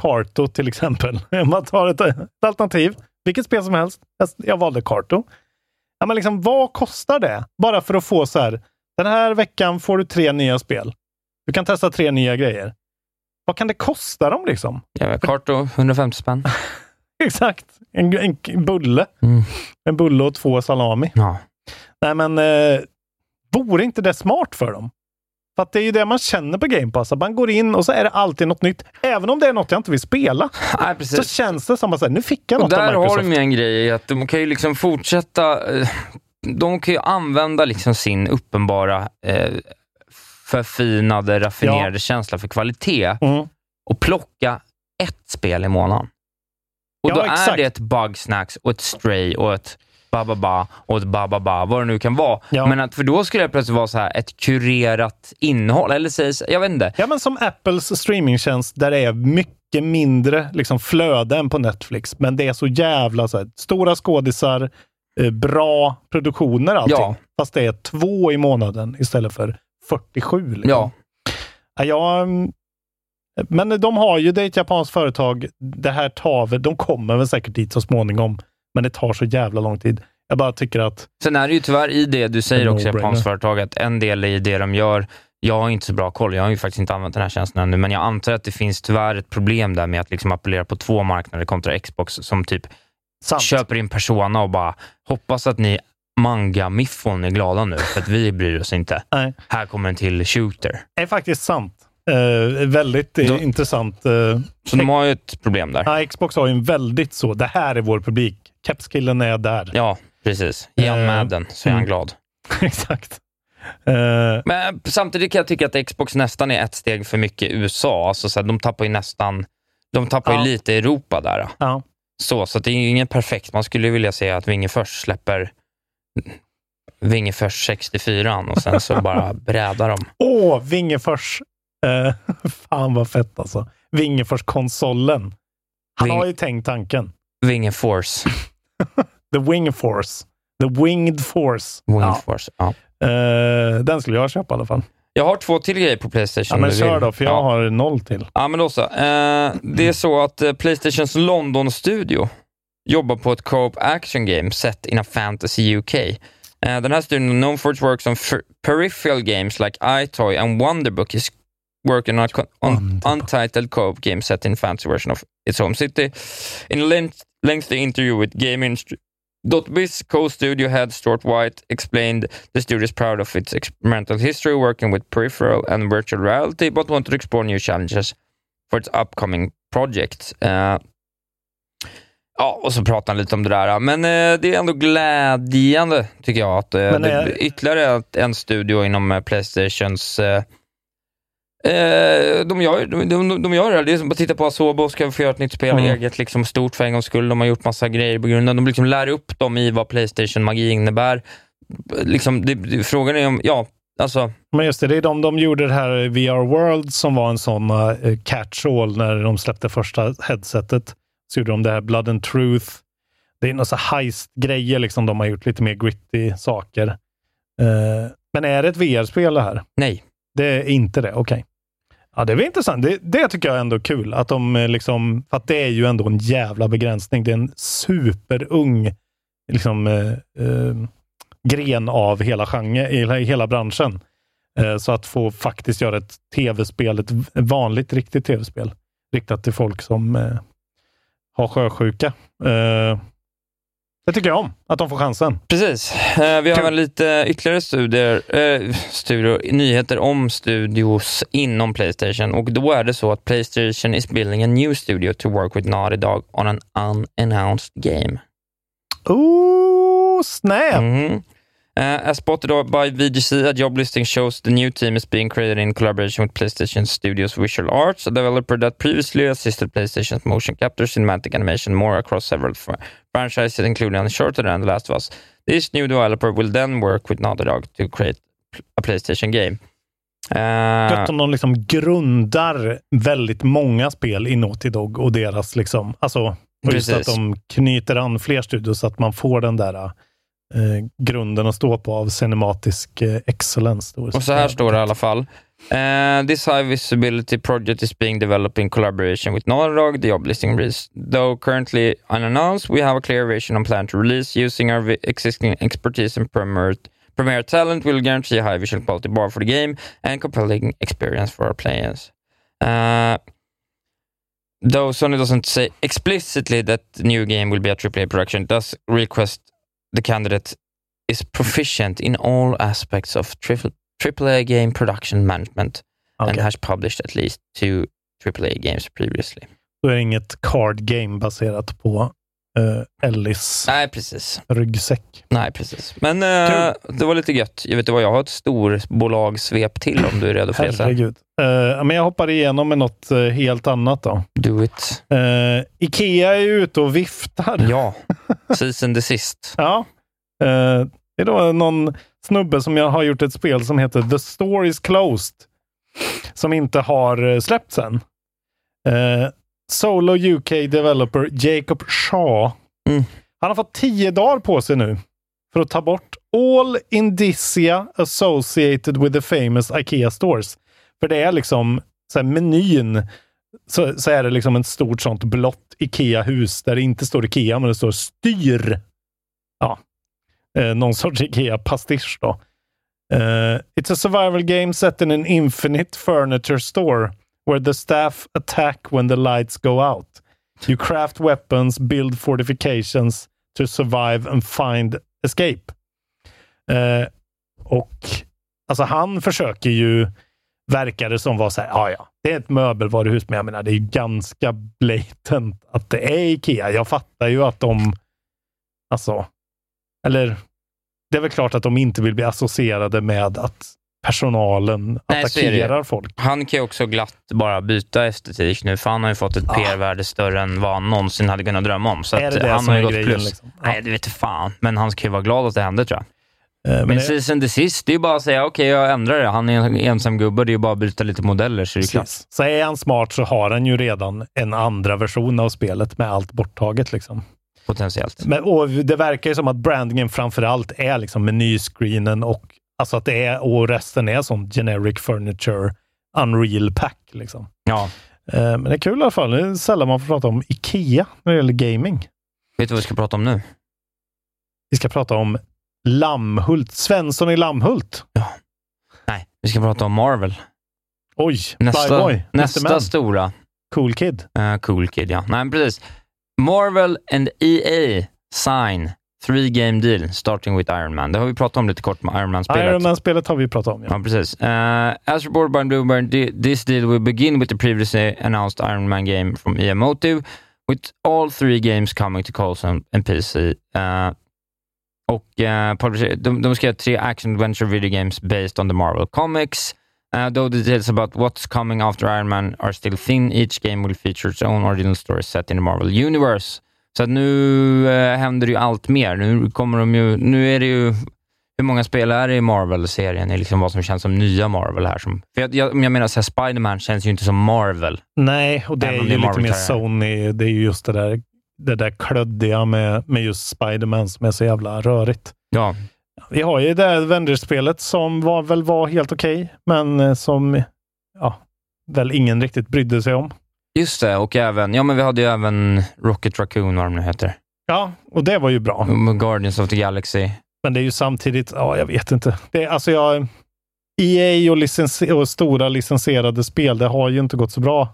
Carto till exempel. Man tar ett, ett alternativ, vilket spel som helst. Jag, jag valde Carto. Ja, men liksom, vad kostar det? Bara för att få så här, den här veckan får du tre nya spel. Du kan testa tre nya grejer. Vad kan det kosta dem liksom? Ja, Karto, 150 spänn. exakt. En, en, en bulle. Mm. En bulle och två salami. Ja. Nej, men eh, vore inte det smart för dem? För att det är ju det man känner på Game Pass. Man går in och så är det alltid något nytt. Även om det är något jag inte vill spela. Nej, Så känns det som att nu fick jag Och något av där har de ju en grej att de kan ju liksom fortsätta, eh, de kan ju använda liksom sin uppenbara eh, förfinade, raffinerade känsla för kvalitet Mm. och plocka ett spel i månaden. Och Ja, då är exakt. det ett Bugsnacks och ett Stray och ett Bababa och ett Bababa, vad det nu kan vara. Ja. Men att för då skulle det plötsligt vara så här ett kurerat innehåll, eller sägs, jag vet inte. Ja, men som Apples streamingtjänst där det är mycket mindre liksom, flöde än på Netflix. Men det är så jävla så här, stora skådisar, eh, bra produktioner allting. Ja. Fast det är två i månaden istället för 47. Liksom. Ja, Ja, jag, mm, men de har ju, det är ett japanskt företag. Det här tar de kommer väl säkert dit så småningom. Men det tar så jävla lång tid. Jag bara tycker att, Sen är det ju tyvärr i det du säger också, japanskt företag, att en del i det de gör, jag har inte så bra koll, jag har ju faktiskt inte använt den här tjänsten ännu, men jag antar att det finns tyvärr ett problem där med att liksom appellera på två marknader kontra Xbox som typ sant. köper in Persona och bara hoppas att ni manga-miffon är glada nu, för att vi bryr oss inte. Nej. Här kommer en till shooter. Det är faktiskt sant. Eh, väldigt Då- intressant. Eh, Så de har ju ett problem där. ja, Xbox har ju en väldigt så, det här är vår publik. Kepskillen är där. Ja, precis. Ge han Eh, Madden, så är han mm. glad. Exakt. Eh, Men samtidigt kan jag tycka att Xbox nästan är ett steg för mycket USA. Alltså, så här, de tappar ju nästan, de tappar Ja. ju lite Europa där. ja. Så, så det är ju ingen perfekt. Man skulle ju vilja se att Vingefors släpper Vingefors 64 och sen så bara brädar de. Åh, Vingefors. Eh, fan vad fett alltså. Vingefors-konsolen. Han Ving- har ju tänkt tanken. Vingefors. The Wing Force. The Winged Force. Wingefors. Ja. Ja. Eh, den skulle jag köpa i alla fall. Jag har två till grejer på Playstation. Ja, men kör då, för jag ja. har noll till. Ja, men då så. Eh, det är så att eh, Playstations London-studio jobbar på ett co-op action game set in a fantasy UK. Eh, den här studion, known for its works on peripheral games like iToy and Wonderbook, is working on on untitled co-op game set in fantasy version of its home city. In a length- lengthy interview with Game Industry, .biz co-studio head Stuart White explained the studio is proud of its experimental history working with peripheral and virtual reality, but wanted to explore new challenges for its upcoming projects. Eh, ja, och så pratar han lite om det där. Men eh, det är ändå glädjande, tycker jag, att eh, Men det är- blir ytterligare en studio inom eh, Playstations eh, Eh, de, gör, de, de, de gör det. Det är som att titta på Asobo ska få göra ett nytt spel Mm. eget, liksom stort för en gångs skull. De har gjort massa grejer på grunden. De liksom lär upp dem i vad Playstation-magi innebär. Liksom, det, det, frågan är om, ja, alltså, Men just det, det är de, de gjorde det här VR World som var en sån uh, catch-all när de släppte första headsetet. Så gjorde de det här Blood and Truth. Det är några heist-grejer liksom de har gjort, lite mer gritty saker. Eh, men är det ett VR-spel det här? nej. Det är inte det, okej. Ja, det är väl intressant. Det, det tycker jag är ändå kul. Att de eh, liksom, för att det är ju ändå en jävla begränsning. Det är en superung liksom, eh, eh, gren av hela genren, hela, hela branschen. Eh, så att få faktiskt göra ett tv-spel, ett vanligt riktigt tv-spel, riktat till folk som eh, har sjösjuka. Eh, det tycker jag om, att de får chansen. Precis. Eh, vi har Kul. väl lite ytterligare studier, eh, studior, nyheter om studios inom Playstation och då är det så att Playstation is building a new studio to work with Naughty Dog on an unannounced game. Oh, snap! Mhm. Uh, as spotted by VGC, a job listing shows the new team is being created in collaboration with PlayStation Studios Visual Arts, a developer that previously assisted PlayStation's motion capture, cinematic animation, more across several fr- franchises, including Uncharted and The Last of Us. This new developer will then work with Naughty Dog to create a PlayStation game. Uh, Gött om de liksom grundar väldigt många spel i Naughty Dog och deras liksom, alltså, och just att de knyter an fler studios så att man får den där eh, grunden att stå på av cinematisk eh, excellence. Då. Och så här står det i alla fall. Uh, this high visibility project is being developed in collaboration with Naughty The job listing reads, though currently unannounced, we have a clear vision and plan to release using our existing expertise and premier, premier talent will guarantee a high visual quality bar for the game and compelling experience for our players. Uh, though Sony doesn't say explicitly that the new game will be a AAA production, it does request the candidate is proficient in all aspects of triple, AAA game production management and Okej. has published at least two AAA games previously. Då är det inget card game baserat på uh, Ellis Nej, precis. ryggsäck. Nej, precis. Men eh, det var lite gött. Jag vet inte vad, jag har ett storbolagsvep till om du är redo för det. här. Herregud. Eh, men jag hoppar igenom med något eh, helt annat då. Do it. Eh, Ikea är ute och viftar. Ja, season desist. Ja. Eh, det är då någon snubbe som jag har gjort ett spel som heter The Store is Closed. Som inte har eh, släppts än. Eh, Solo UK developer Jacob Shaw. Mm. Han har fått tio dagar på sig nu för att ta bort all indicia associated with the famous IKEA stores. För det är liksom så här, menyn så, så är det liksom ett stort sånt blått IKEA-hus där det inte står IKEA, men det står styr. Ja, eh, någon sorts IKEA-pastisch då. Eh, it's a survival game set in an infinite furniture store where the staff attack when the lights go out. You craft weapons, build fortifications to survive and find escape. Eh, och alltså han försöker ju, verkar det som, vara så här, ja ja, det är ett möbelvaruhus, men jag menar, det är ju ganska blatant att det är Ikea. Jag fattar ju att de, alltså, eller det är väl klart att de inte vill bli associerade med att personalen Nej, attackerar folk. Han kan ju också glatt bara byta estetik nu, för han har ju fått ett Ja. PR-värde större än vad han någonsin hade kunnat drömma om. Så Är att det det han har ju gått grejen, plus. liksom? Ja. Nej, det vet fan. Men han ska ju vara glad att det hände, tror jag. Eh, Men Men det, season desist, det är ju bara att säga okej, jag ändrar det. Han är en ensam gubbe, det är ju bara att byta lite modeller så är det klart. Så är han smart så har han ju redan en andra version av spelet med allt borttaget. Liksom. Potentiellt. Men, och det verkar ju som att brandingen framför allt är liksom menyscreenen och alltså att det är, och resten är sån generic furniture unreal pack. Liksom. Ja. Eh, Men det är kul i alla fall. Det är sällan man får prata om Ikea när det gäller gaming. Vet du vad vi ska prata om nu? Vi ska prata om Lammhult. Svensson i Lammhult. Nej, vi ska prata om Marvel. Oj, Nästa. Mr. nästa stora. Cool Kid. Uh, cool Kid, ja. Nej, precis. Marvel and EA sign three game deal starting with Iron Man. Det har vi pratat om lite kort med Iron Man-spelet. Iron Man-spelet har vi pratat om. Ja. Ja, precis. Uh, as reported by Bloomberg, thi- this deal will begin with the previously announced Iron Man game from EA Motive, with all three games coming to consoles and, PC. Uh, och uh, de, de ska göra tre action adventure video games based on the Marvel Comics. Uh, though details about what's coming after Iron Man are still thin, each game will feature its own original story set in the Marvel Universe. Så nu eh, händer det ju allt mer. Nu kommer de ju, nu är det ju hur många spel är det i Marvel-serien? är liksom vad som känns som nya Marvel här. Som, för jag, jag, jag menar, så här, Spider-Man känns ju inte som Marvel. Nej, och det är ju det är lite mer. Sony. Det är ju just det där, det där klöddiga med, med just Spider-Man som är så jävla rörigt. Ja, Vi har ju det här Avengers-spelet som var, väl var helt okej, men eh, som ja, väl ingen riktigt brydde sig om. Just det. Och även, ja men vi hade ju även Rocket Raccoon, vad de nu heter. Ja, och det var ju bra. Guardians of the Galaxy. Men det är ju samtidigt, ja, jag vet inte. Det alltså jag, EA och, licensi- och stora licensierade spel, det har ju inte gått så bra.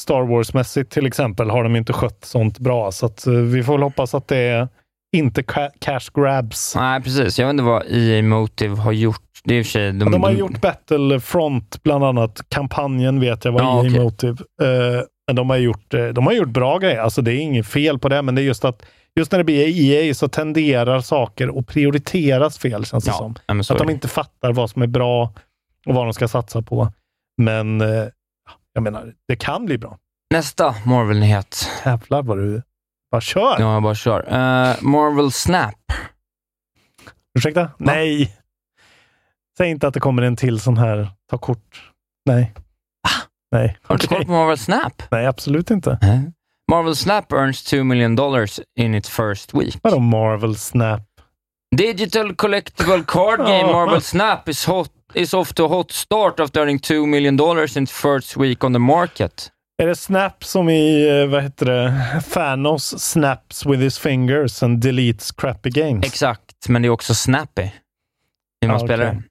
Star Wars-mässigt till exempel har de inte skött sånt bra, så att, eh, vi får väl hoppas att det är inte ca- cash grabs. Nej, precis. Jag vet inte vad EA Motive har gjort. Det är sig... De, de har gjort Battlefront, bland annat. Kampanjen vet jag var Ja, EA okej. Motive. Eh, men de har, gjort, eh, de har gjort bra grejer. Alltså det är inget fel på det, men det är just att just när det blir EA så tenderar saker att prioriteras fel, känns det Ja, som. Att de inte fattar vad som är bra och vad de ska satsa på. Men eh, jag menar, det kan bli bra. Nästa Marvel-nyhet. Jävlar vad du bara kör. Ja, jag bara kör. Eh, Marvel Snap. Ursäkta? Nej. Säg inte att det kommer en till sån här ta kort. Nej. Nej. Har du Okej. koll på Marvel Snap? Nej, absolut inte. Marvel Snap earns 2 million dollars in its first week. Vadå Marvel Snap? Digital collectible card game. Marvel Snap is hot is off to a hot start after earning 2 million dollars in its first week on the market. Är det Snap som i, eh, vad heter det, Thanos snaps with his fingers and deletes crappy games? Exakt, men det är också snappy. Hur man Ja, spelar okej.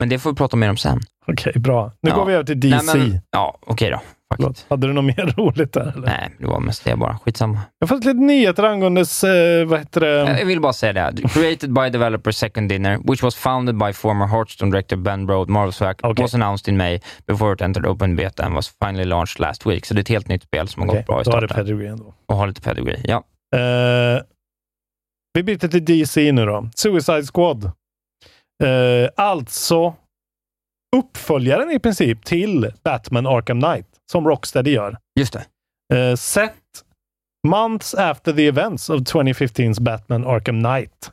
Men det får vi prata mer om sen. Okej, bra. Nu Ja. går vi över till DC. Nej, men, ja, okej då. faktiskt. Hade du något mer roligt där? Eller? Nej, det var mest det bara. Skitsamma. Jag har fått lite nyheter angående, eh, vad heter det? Jag vill bara säga det. Created by developer Second Dinner, which was founded by former Hearthstone director Ben Brode, Marvel's Act, Okay. was announced in May before it entered open beta and was finally launched last week. Så det är ett helt nytt spel som har Okej, gått bra i då har det starten. pedigree ändå. Och har lite pedigree. Ja. Eh, vi byter till DC nu då. Suicide Squad. Eh, alltså uppföljaren i princip till Batman Arkham Knight, som Rocksteady gör. Just det. Eh, set months after the events of 2015's Batman Arkham Knight.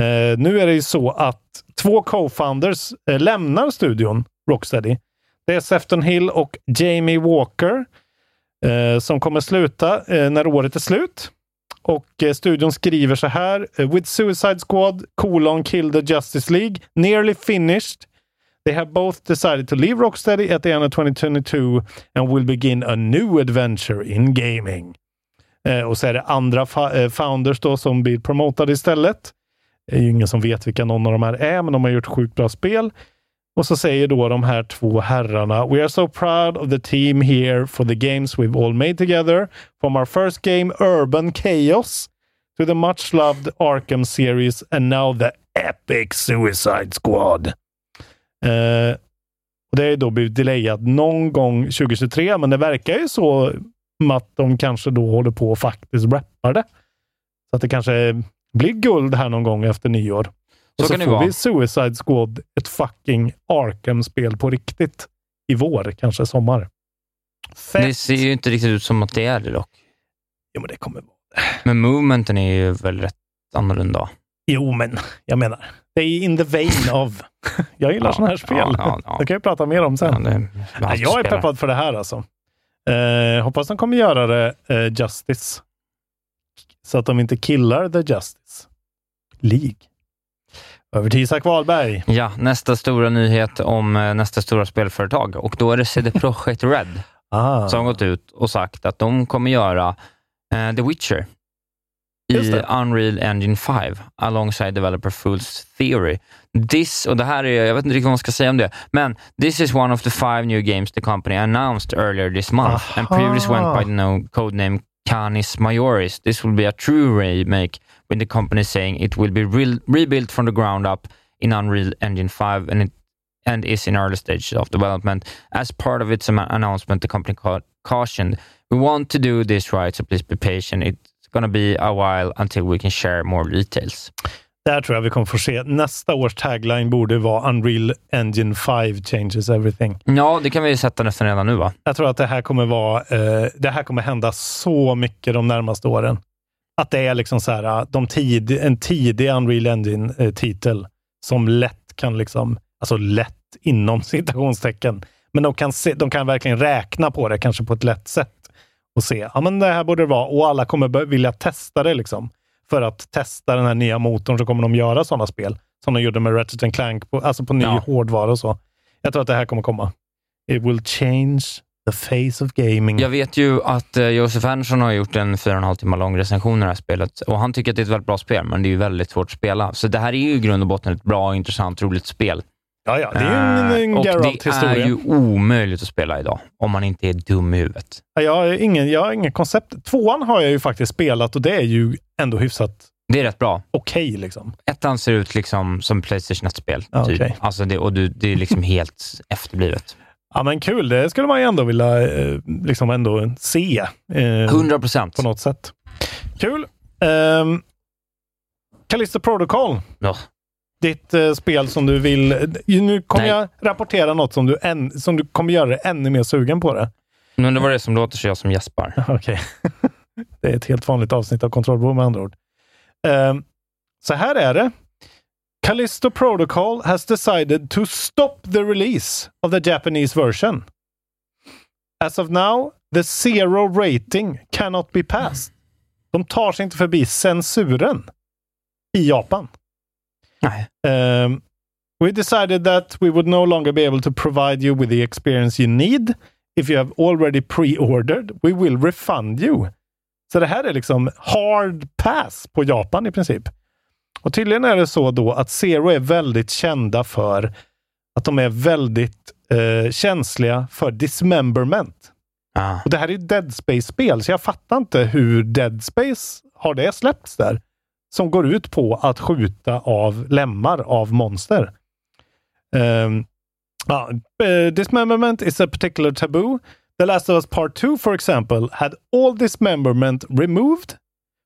Eh, nu är det ju så att två co-founders eh, lämnar studion Rocksteady. Det är Sefton Hill och Jamie Walker eh, som kommer sluta eh, när året är slut. Och eh, studion skriver så här. Eh, with Suicide Squad, colon, Kill the Justice League, nearly finished. They have both decided to leave Rocksteady at the end of 2022 and will begin a new adventure in gaming. Eh, och så är det andra fa- eh, founders då som blir promotade istället. Det är ju ingen som vet vilka någon av de här är, men de har gjort sjukt bra spel. Och så säger då de här två herrarna We are so proud of the team here for the games we've all made together. From our first game Urban Chaos to the much loved Arkham series and now the epic Suicide Squad. Eh, och det är då blivit delayat någon gång 2023, men det verkar ju så att de kanske då håller på och faktiskt rappar det. Så att det kanske blir guld här någon gång efter nyår. Så så kan det får vara. vi Suicide Squad, ett fucking Arkham-spel på riktigt. I vår, kanske sommar. Fett! Det ser ju inte riktigt ut som att det är det dock. Jo, men det kommer vara. Men movementen är ju väl rätt annorlunda. Jo, men jag menar, det är in the vein of... jag gillar Ja, sådana här spel. ja, ja, ja. Det kan jag prata mer om sen. Ja, Ja, jag är peppad för det här alltså. Eh, hoppas de kommer göra det eh, Justice. Så att de inte killar The Justice League. Över till Isak Wahlberg. Ja, nästa stora nyhet om eh, nästa stora spelföretag och då är det CD Projekt Red Ah. som gått ut och sagt att de kommer göra eh, The Witcher i. Unreal Engine 5 alongside developer Fool's Theory. This, och det här är, jag vet inte riktigt vad man ska säga om det, men this is one of the five new games the company announced earlier this month and Aha. previously went by the no codename Canis Majoris. This will be a true remake with the company saying it will be re- rebuilt from the ground up in Unreal Engine 5 and it and is in early stages of development. As part of its announcement, the company ca- cautioned, "We want to do this right, so please be patient. It's going to be a while until we can share more details." Där tror jag vi kommer få se. Nästa års tagline borde vara Unreal Engine 5 changes everything. Ja, det kan vi sätta nästan redan nu, va? Jag tror att det här kommer vara, eh, det här kommer hända så mycket de närmaste åren. Att det är liksom så här, de tid, en tidig Unreal Engine-titel som lätt kan, liksom, alltså lätt inom citationstecken, men de kan, se, de kan verkligen räkna på det, kanske på ett lätt sätt och se, ja men det här borde det vara och alla kommer vilja testa det liksom. För att testa den här nya motorn så kommer de göra sådana spel som de gjorde med Ratchet Clank, på, alltså på ny Ja. hårdvara och så. Jag tror att det här kommer komma. It will change the face of gaming. Jag vet ju att eh, Josef Andersson har gjort en fyra och en halv timme lång recension i det här spelet och han tycker att det är ett väldigt bra spel, men det är ju väldigt svårt att spela. Så det här är ju i grund och botten ett bra, intressant, roligt spel. Ja, ja, det är ju en, en Eh, det Geralt-historia. är ju omöjligt att spela idag, om man inte är dum i huvudet. Ja, Jag har ingen, jag har ingen koncept. Tvåan har jag ju faktiskt spelat och det är ju ändå hyfsat Det är rätt bra. okej. liksom. Ettan ser ut liksom som Playstation 1-spel. Ja, typ. alltså det, och du, det är liksom helt efterblivet. Ja, men kul. Det skulle man ju ändå vilja eh, liksom ändå se. Eh, 100 procent. på något sätt. Kul. Um, Callisto Protocol. Ja. Ditt eh, spel som du vill... eh, Nu kommer Nej. jag rapportera något som du, än, som du kommer göra dig ännu mer sugen på det. Men det var det som låter så jag som gäspar. Okej. det är ett helt vanligt avsnitt av Kontrollbehov med andra ord. Ehm, så här är det. Callisto Protocol has decided to stop the release of the Japanese version. As of now, the zero rating cannot be passed. De tar sig inte förbi censuren i Japan. Um, we decided that we would no longer be able to provide you with the experience you need. If you have already pre-ordered, we will refund you. Så det här är liksom hard pass på Japan i princip. Och tydligen är det så då att Zero är väldigt kända för att de är väldigt eh, känsliga för dismemberment. Ah. Och det här är Dead Space-spel, så jag fattar inte hur Dead Space har det släppts där. Som går ut på att skjuta av lemmar av monster. Um, uh, dismemberment is a particular taboo. The Last of Us Part 2, for example, had all dismemberment removed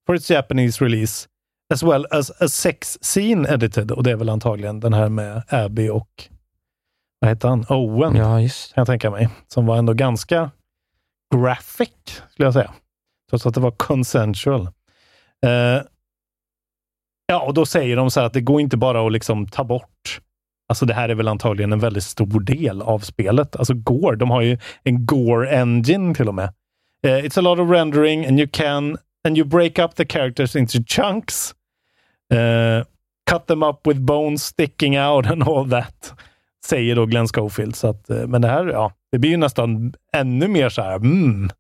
for its Japanese release, as well as a sex scene edited. Och det är väl antagligen den här med Abby och vad heter han? Owen, Ja, just kan jag tänka mig. Som var ändå ganska graphic, skulle jag säga. Trots att det var consensual. Eh, ja, och då säger de så här att det går inte bara att liksom ta bort. Alltså det här är väl antagligen en väldigt stor del av spelet. Alltså Gore, de har ju en Gore engine till och med. Eh, it's a lot of rendering and you can and you break up the characters into chunks. Eh, cut them up with bones sticking out and all that. Säger då Glenn Schofield. Så att, eh, men det här, ja, det blir ju nästan ännu mer så här, mm.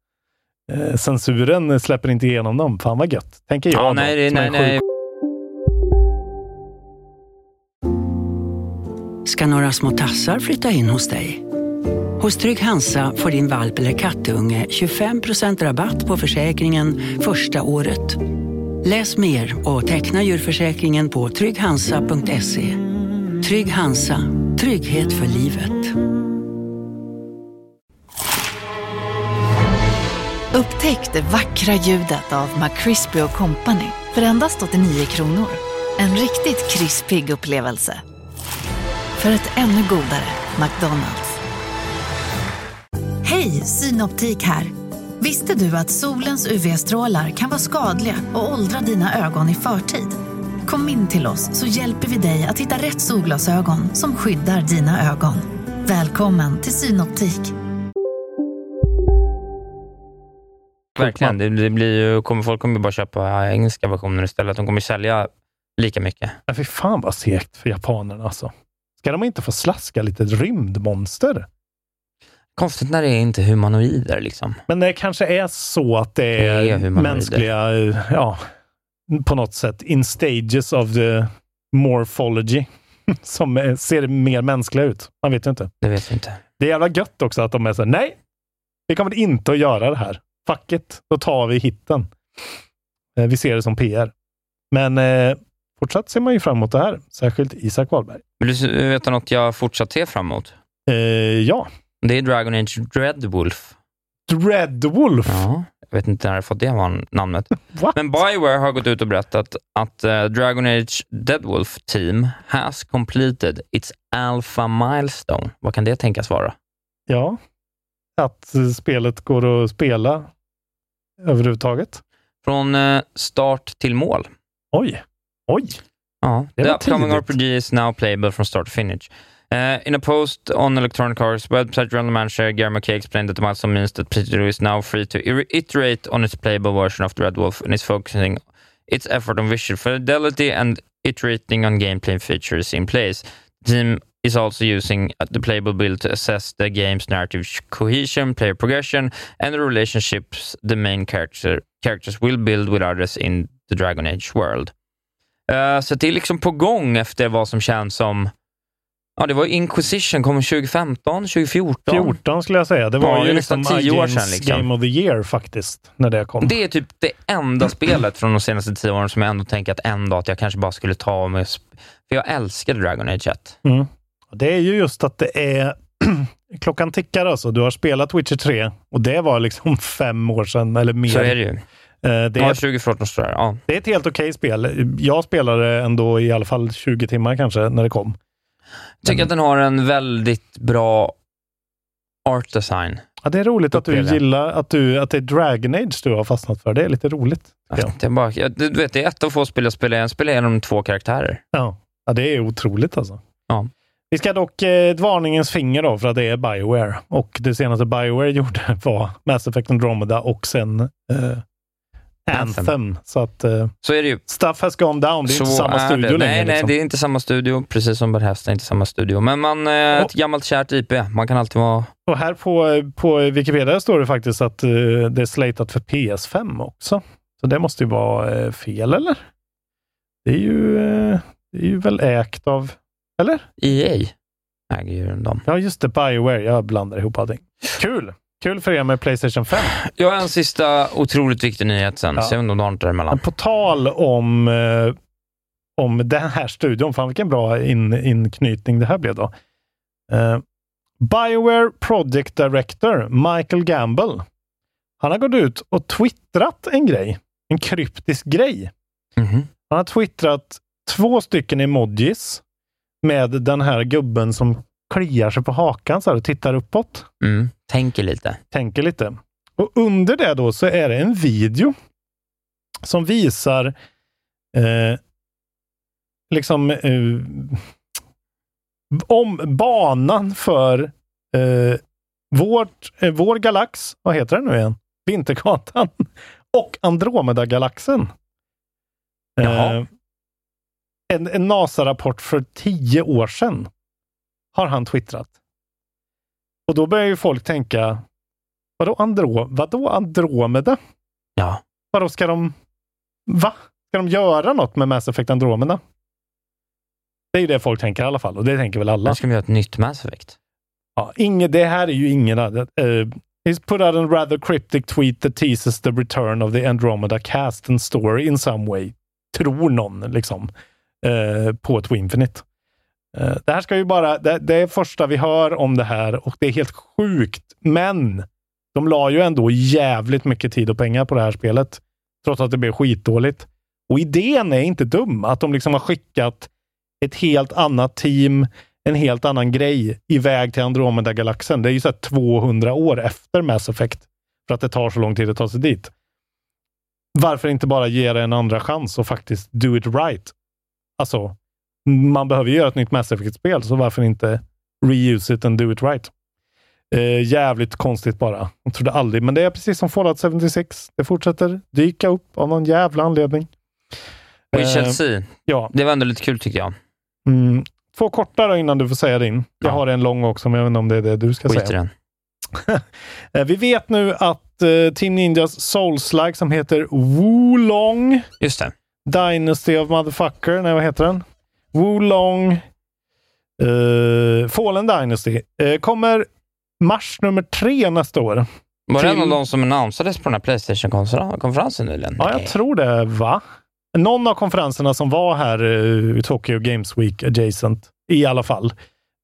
Eh, censuren släpper inte igenom dem. Fan vad gött, tänker jag. Ja, då, nej, nej, nej. ska några små tassar flytta in hos dig. Hos Trygg Hansa får din valp eller kattunge 25% rabatt på försäkringen första året. Läs mer och teckna djurförsäkringen på trygghansa.se. Trygg Hansa, trygghet för livet. Upptäck det vackra ljudet av McCrispy Company för endast 89 kronor. En riktigt krispig upplevelse. För ett ännu godare McDonalds. Hej, Synoptik här. Visste du att solens UV-strålar kan vara skadliga och åldra dina ögon i förtid? Kom in till oss så hjälper vi dig att hitta rätt solglasögon som skyddar dina ögon. Välkommen till Synoptik. Verkligen. Det, det blir ju, kommer, folk kommer ju bara köpa engelska versioner istället. De kommer sälja lika mycket. Fy fan vad segt för japanerna alltså. Ska de inte få slaska lite rymdmonster? Konstigt när det är inte humanoider liksom. Men det kanske är så att det Det är är humanoider. mänskliga, ja, på något sätt, in stages of the morphology, som ser mer mänskliga ut. Man vet ju inte. Det vet vi inte. Det är jävla gött också att de är så här, nej, vi kommer inte att göra det här. Fuck it, då tar vi hitten. Eh, Vi ser det som PR. Men eh, fortsatt ser man ju fram emot det här, särskilt Isak Wahlberg. Vill du veta något jag fortsatt ser fram emot? Eh, ja, Det är Dragon Age Dreadwolf. Dreadwolf. Ja, jag vet inte när jag fått det var namnet. What? Men Bioware har gått ut och berättat att eh, Dragon Age Deadwolf Team has completed its alpha milestone. Vad kan det tänkas vara? Ja, att eh, spelet går att spela överhuvudtaget. Från eh, start till mål. Oj, oj. Ja, Det the upcoming. RPG is now playable from start to finish. Uh, in a post on Electronic Arts website, general manager Gary McKay explained that the milestone means that Pizzeria is now free to iterate on its playable version of the Red Wolf and is focusing its effort on visual fidelity and iterating on gameplay features in place. The team is also using the playable build to assess the game's narrative cohesion, player progression, and the relationships the main character, characters will build with others in the Dragon Age world. Eh, så det är liksom på gång efter vad som känns som... Ja, det var Inquisition, kom 2015, 2014. 14 skulle jag säga. Det var Ja, ju liksom nästan tio år sedan, liksom. Game of the Year faktiskt, när det kom. Det är typ det enda spelet från de senaste tio åren som jag ändå tänker att en dag att jag kanske bara skulle ta med... För jag älskade Dragon Age 1. Mm. Det är ju just att det är... Klockan tickar alltså. Du har spelat Witcher 3 och det var liksom fem år sedan eller mer. Så är det ju. Eh, Det Ja, är, 2014 står det. Ja. det är ett helt okej spel. Jag spelade ändå i alla fall 20 timmar kanske när det kom. Jag tycker att den har en väldigt bra art design. Ja, det är roligt att du gillar att, du, att det är Dragon Age du har fastnat för. Det är lite roligt. jag. Det är, bara, du vet, det är ett av få spel jag spelar. Jag spelar genom två karaktärer. Ja. ja, det är otroligt alltså. Ja. Vi ska dock eh, ett varningens finger då för att det är Bioware. Och det senaste Bioware gjorde var Mass Effect Andromeda och sen eh, Anthem. Anthem. Så att eh, Så är det ju. stuff has gone down. Det är Så inte samma är studio det. längre. Nej, nej, liksom. det är inte samma studio. Precis som Bethesda är inte samma studio. Men man, eh, ett gammalt kärt IP. Man kan alltid vara... Och här på, på Wikipedia står det faktiskt att eh, det är slatat för PS5 också. Så det måste ju vara eh, fel, eller? Det är ju, eh, det är ju väl ägt av... Eller? EA? äger ju dem. Ja, just det. Bioware. Jag blandar ihop allting. Kul! Kul för er med Playstation 5. Jag har en sista otroligt viktig nyhet sen. Ja. Se om du har något däremellan. På tal om, eh, om den här studion, fan vilken bra in, inknytning det här blev då. Eh, Bioware Project Director Michael Gamble. Han har gått ut och twittrat en grej. En kryptisk grej. Mhm. Han har twittrat två stycken emojis med den här gubben som kliar sig på hakan så här och tittar uppåt. Mm. Tänker lite. Tänker lite. Och under det då så är det en video som visar eh, liksom eh, om banan för eh, vårt, eh, vår galax, vad heter den nu igen? Vintergatan och Andromeda-galaxen. Eh, en, en NASA-rapport för tio år sedan har han twittrat. Och då börjar ju folk tänka, vadå, Andro, vadå Andromeda? Ja. Vadå, ska de, va? Ska de göra något med Mass Effect Andromeda? Det är ju det folk tänker i alla fall och det tänker väl alla. Nu ska vi göra ett nytt Mass Effect. Ja, inget, det här är ju ingen... Uh, he's put out a rather cryptic tweet that teases the return of the Andromeda cast and story in some way. Tror någon liksom. eh, på ett Infinite. Eh, Eh, det här ska ju bara... Det, det är första vi hör om det här och det är helt sjukt. Men de la ju ändå jävligt mycket tid och pengar på det här spelet. Trots att det blev skitdåligt. Och idén är inte dum. Att de liksom har skickat ett helt annat team, en helt annan grej iväg till Andromeda-galaxen. Det är ju så här 200 år efter Mass Effect för att det tar så lång tid att ta sig dit. Varför inte bara ge det en andra chans och faktiskt do it right? Alltså, man behöver göra ett nytt Mass Effect-spel, så varför inte reuse it and do it right? Eh, jävligt konstigt bara. Jag trodde aldrig, men det är precis som Fallout 76. Det fortsätter dyka upp av någon jävla anledning. We Eh, shall see. Ja. Det var ändå lite kul tycker jag. Mm. Två korta då innan du får säga din. Jag Ja. har en lång också, men jag vet inte om det är det du ska Skit säga. den. Eh, Vi vet nu att eh, Team Ninjas Souls-like som heter Wulong Just det. Dynasty of Motherfucker, nej vad heter den? Wulong uh, Fallen Dynasty eh, kommer mars nummer tre nästa år. Var det en Till- av de som annonsades på den här Playstation-konferensen nyligen? Ja, jag tror det, va? Någon av konferenserna som var här uh, Tokyo Games Week adjacent, i alla fall.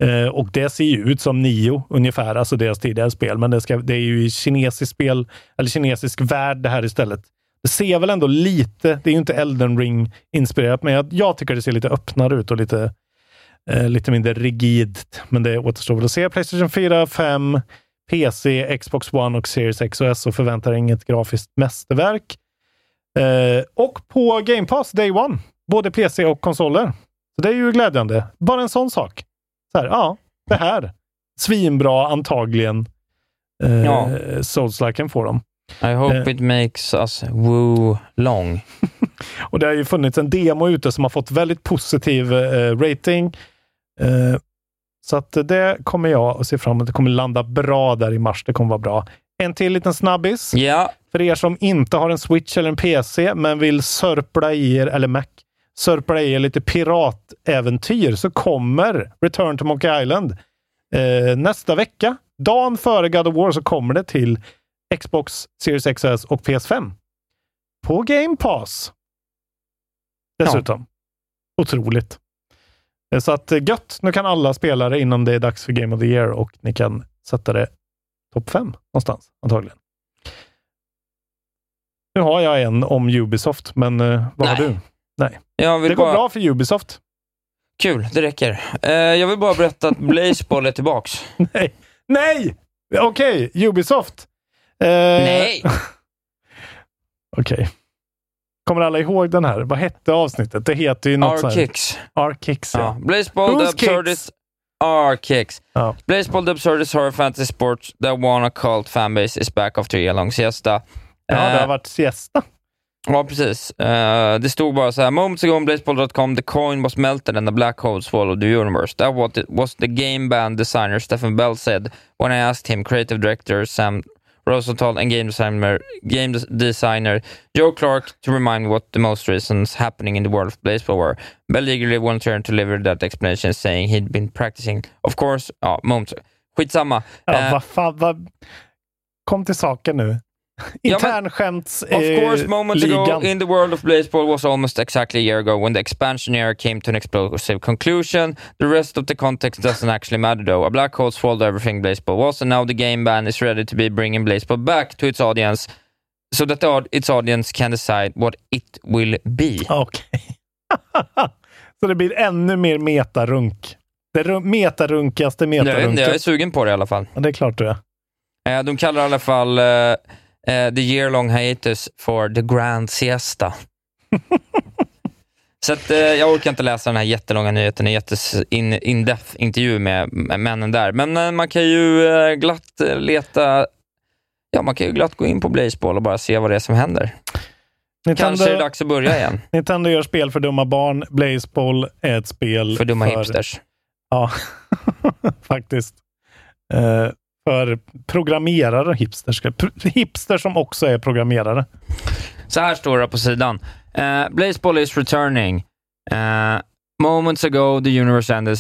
Eh, och det ser ju ut som Nio ungefär, alltså deras tidigare spel, men det, ska, det är ju i kinesisk spel, eller kinesisk värld det här istället. Det ser väl ändå lite, det är ju inte Elden ring inspirerat, men jag, jag tycker det ser lite öppnare ut och lite, eh, lite mindre rigidt. Men det återstår väl att se. Playstation 4, 5, PC, Xbox One och Series X och S och förväntar inget grafiskt mästerverk. Eh, och på Game Pass Day One, både PC och konsoler. Så det är ju glädjande. Bara en sån sak. Så här, ja, det här. Svinbra antagligen. Eh, Ja. Souls-liken får dem. I hope Eh. it makes us woo long. Och det har ju funnits en demo ute som har fått väldigt positiv eh, rating. Eh, så att det kommer jag att se fram emot. Det kommer landa bra där i mars. Det kommer vara bra. En till liten snabbis. Ja, För er som inte har en Switch eller en PC, men vill sörpla i er, eller Mac, sörpla i er lite piratäventyr, så kommer Return to Monkey Island eh, nästa vecka. Dagen före God of War så kommer det till Xbox Series XS och PS5. På Game Pass. Dessutom. Otroligt. Eh, Så att eh, gött, nu kan alla spela det innan det är dags för Game of the Year och ni kan sätta det topp 5 någonstans antagligen. Nu har jag en om Ubisoft, men eh, vad har Nej. du? Nej. jag vill Det går bara... bra för Ubisoft. Kul, det räcker. Eh, jag vill bara berätta att Blazeball är tillbaks. Nej! Nej! Okej, Ubisoft. Eh, Nej! Okej. Kommer alla ihåg den här? Vad hette avsnittet? Det heter ju något R-Kicks. R-Kicks, Ja. ja. Blazeball, the absurdist... R-Kicks. Ja. Blazeball, the absurdist horror fantasy sport that won a cult fanbase is back after year long siesta. Ja, det Eh, har varit siesta. Ja, precis. Eh, det stod bara så här, moments ago on blazeball.com the coin was melted and the black hole swallowed the universe. That was the game band designer Stephen Bell said when I asked him, creative director Sam Rosenthal and game designer, game des- designer Joe Clark to remind what the most reasons happening in the world of baseball were. Bell eagerly volunteered to deliver that explanation saying he'd been practicing. Of course, ja, moment. Skitsamma. Ja, Eh, vad fan, vad... Kom till saken nu. Ja, Internskämts... Of course, eh, moments ligan. ago in the world of baseball was almost exactly a year ago when the expansion era came to an explosive conclusion. The rest of the context doesn't actually matter though. A black hole swallowed everything baseball was, and now the game ban is ready to be bringing baseball back to its audience so that the, its audience can decide what it will be. Okej. Så det blir ännu mer metarunk. Det ru- metarunkigaste Jag, vet inte, jag är metarunket. sugen på det i alla fall. Ja, det är klart du är. Eh, de kallar i alla fall eh, eh, the year long hiatus for the grand siesta. Så att, eh, jag orkar inte läsa den här jättelånga nyheten, en jättes in, intervju med, männen där. Men eh, man kan ju eh, glatt eh, leta, ja man kan ju glatt gå in på Blazeball och bara se vad det är som händer. Kanske är det dags att börja igen. Nintendo gör spel för dumma barn. Blazeball är ett spel För dumma hipsters. Ja, faktiskt. För programmerare hipsters. Pr- Hipsters som också är programmerare. Så här står det på sidan. Eh, uh, Blazeball is returning. Uh, moments ago the universe ended.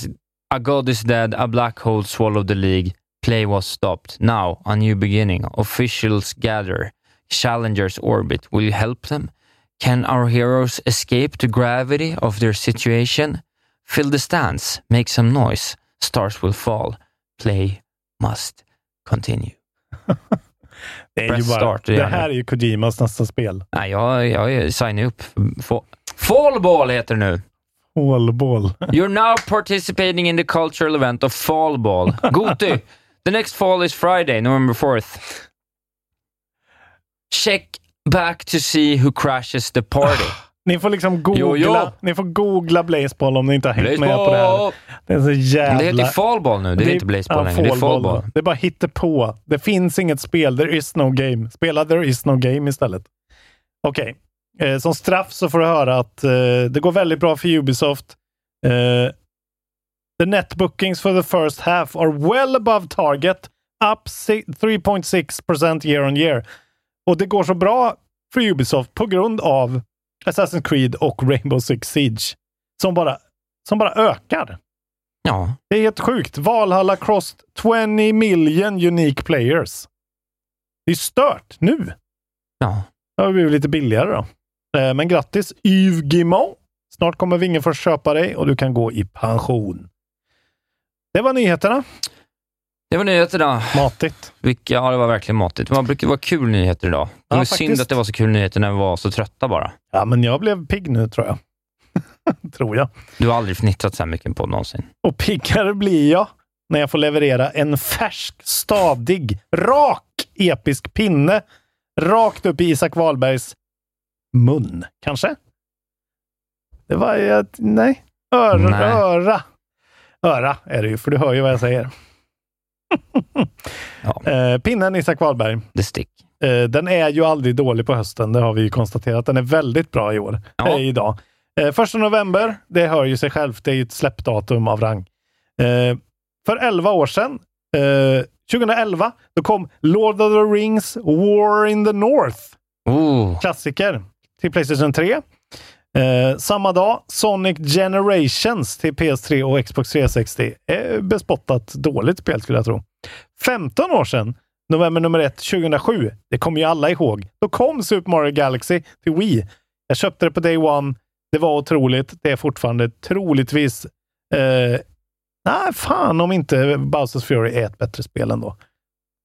A god is dead. A black hole swallowed the league. Play was stopped. Now, a new beginning. Officials gather. Challengers orbit. Will you help them? Can our heroes escape the gravity of their situation? Fill the stands. Make some noise. Stars will fall. Play must continue. Det, är Press ju bara, start, det här är ju Kojimas nästa spel. Nej, jag, jag signar upp. Fa- Fallball heter det nu. Fallball. You're now participating in the cultural event of Fallball. Goti, the next fall is Friday, November 4th. Check back to see who crashes the party. Ni får liksom googla, Jo, jo. Ni får googla Blazeball om ni inte har hängt med på det här. Det är så jävla... Det heter Fallball nu, det är inte Blazeball längre. Det är Fallball. Det är bara hittepå. Det finns inget spel. There is no game. Spela There is no game istället. Okej. Eh, som straff så får du höra att eh, det går väldigt bra för Ubisoft. Eh, the net bookings for the first half are well above target. Up si- 3.6% year on year. Och det går så bra för Ubisoft på grund av Assassin's Creed och Rainbow Six Siege. Som bara, som bara ökar. Ja. Det är helt sjukt. Valhalla crossed 20 million unique players. Det är stört nu. Ja. Det har blivit lite billigare då. Eh, Men grattis Yves Guillemot. Snart kommer Wingefors köpa dig och du kan gå i pension. Det var nyheterna. Det var nyheterna. Matigt. Vilka, ja, det var verkligen matigt. Man brukar vara kul nyheter idag. Det var Ja, synd faktiskt. att det var så kul nyheter när vi var så trötta bara. Ja, men jag blev pigg nu tror jag. tror jag. Du har aldrig fnittrat så här mycket på någonsin. Och piggare blir jag när jag får leverera en färsk, stadig, rak, episk pinne rakt upp i Isak Wahlbergs mun, kanske? Det var ju. Nej. Öra, Nej. öra. Öra är det ju, för du hör ju vad jag säger. eh, pinnen Isak Wahlberg. The stick. Eh, den är ju aldrig dålig på hösten, det har vi ju konstaterat. Den är väldigt bra i år. Ja. Eh, idag. Eh, första november, det hör ju sig självt. Det är ju ett släppdatum av rang. Eh, för 11 år sedan, eh, 2011, då kom Lord of the Rings War in the North. Oh. Klassiker till Playstation 3. Eh, samma dag, Sonic Generations till PS3 och Xbox 360. Eh, bespottat dåligt spel skulle jag tro. 15 år sedan, november nummer 1, 2007. Det kommer ju alla ihåg. Då kom Super Mario Galaxy till Wii. Jag köpte det på Day One. Det var otroligt. Det är fortfarande troligtvis... Eh, nej, fan om inte Bowsers Fury är ett bättre spel ändå.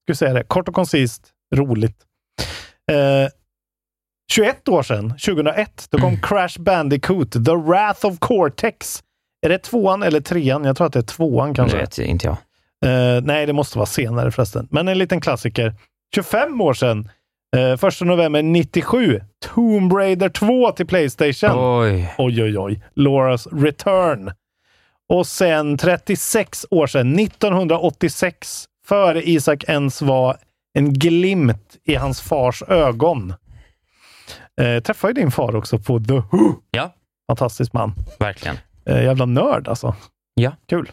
Skulle säga det. Kort och koncist. Roligt. Eh, 21 år sedan, 2001, då kom Crash Bandicoot, The Wrath of Cortex. Är det tvåan eller trean? Jag tror att det är tvåan Det kanske. vet inte jag. Eh, nej, det måste vara senare förresten. Men en liten klassiker. 25 år sedan, eh, 1 november 97, Tomb Raider 2 till Playstation. Oj. Oj, oj, oj. Laura's Return. Och sen 36 år sedan, 1986, före Isak ens var en glimt i hans fars ögon. Eh, träffade ju din far också på The Who. Ja, Fantastisk man. verkligen. Eh, jävla nörd alltså. Ja. Kul.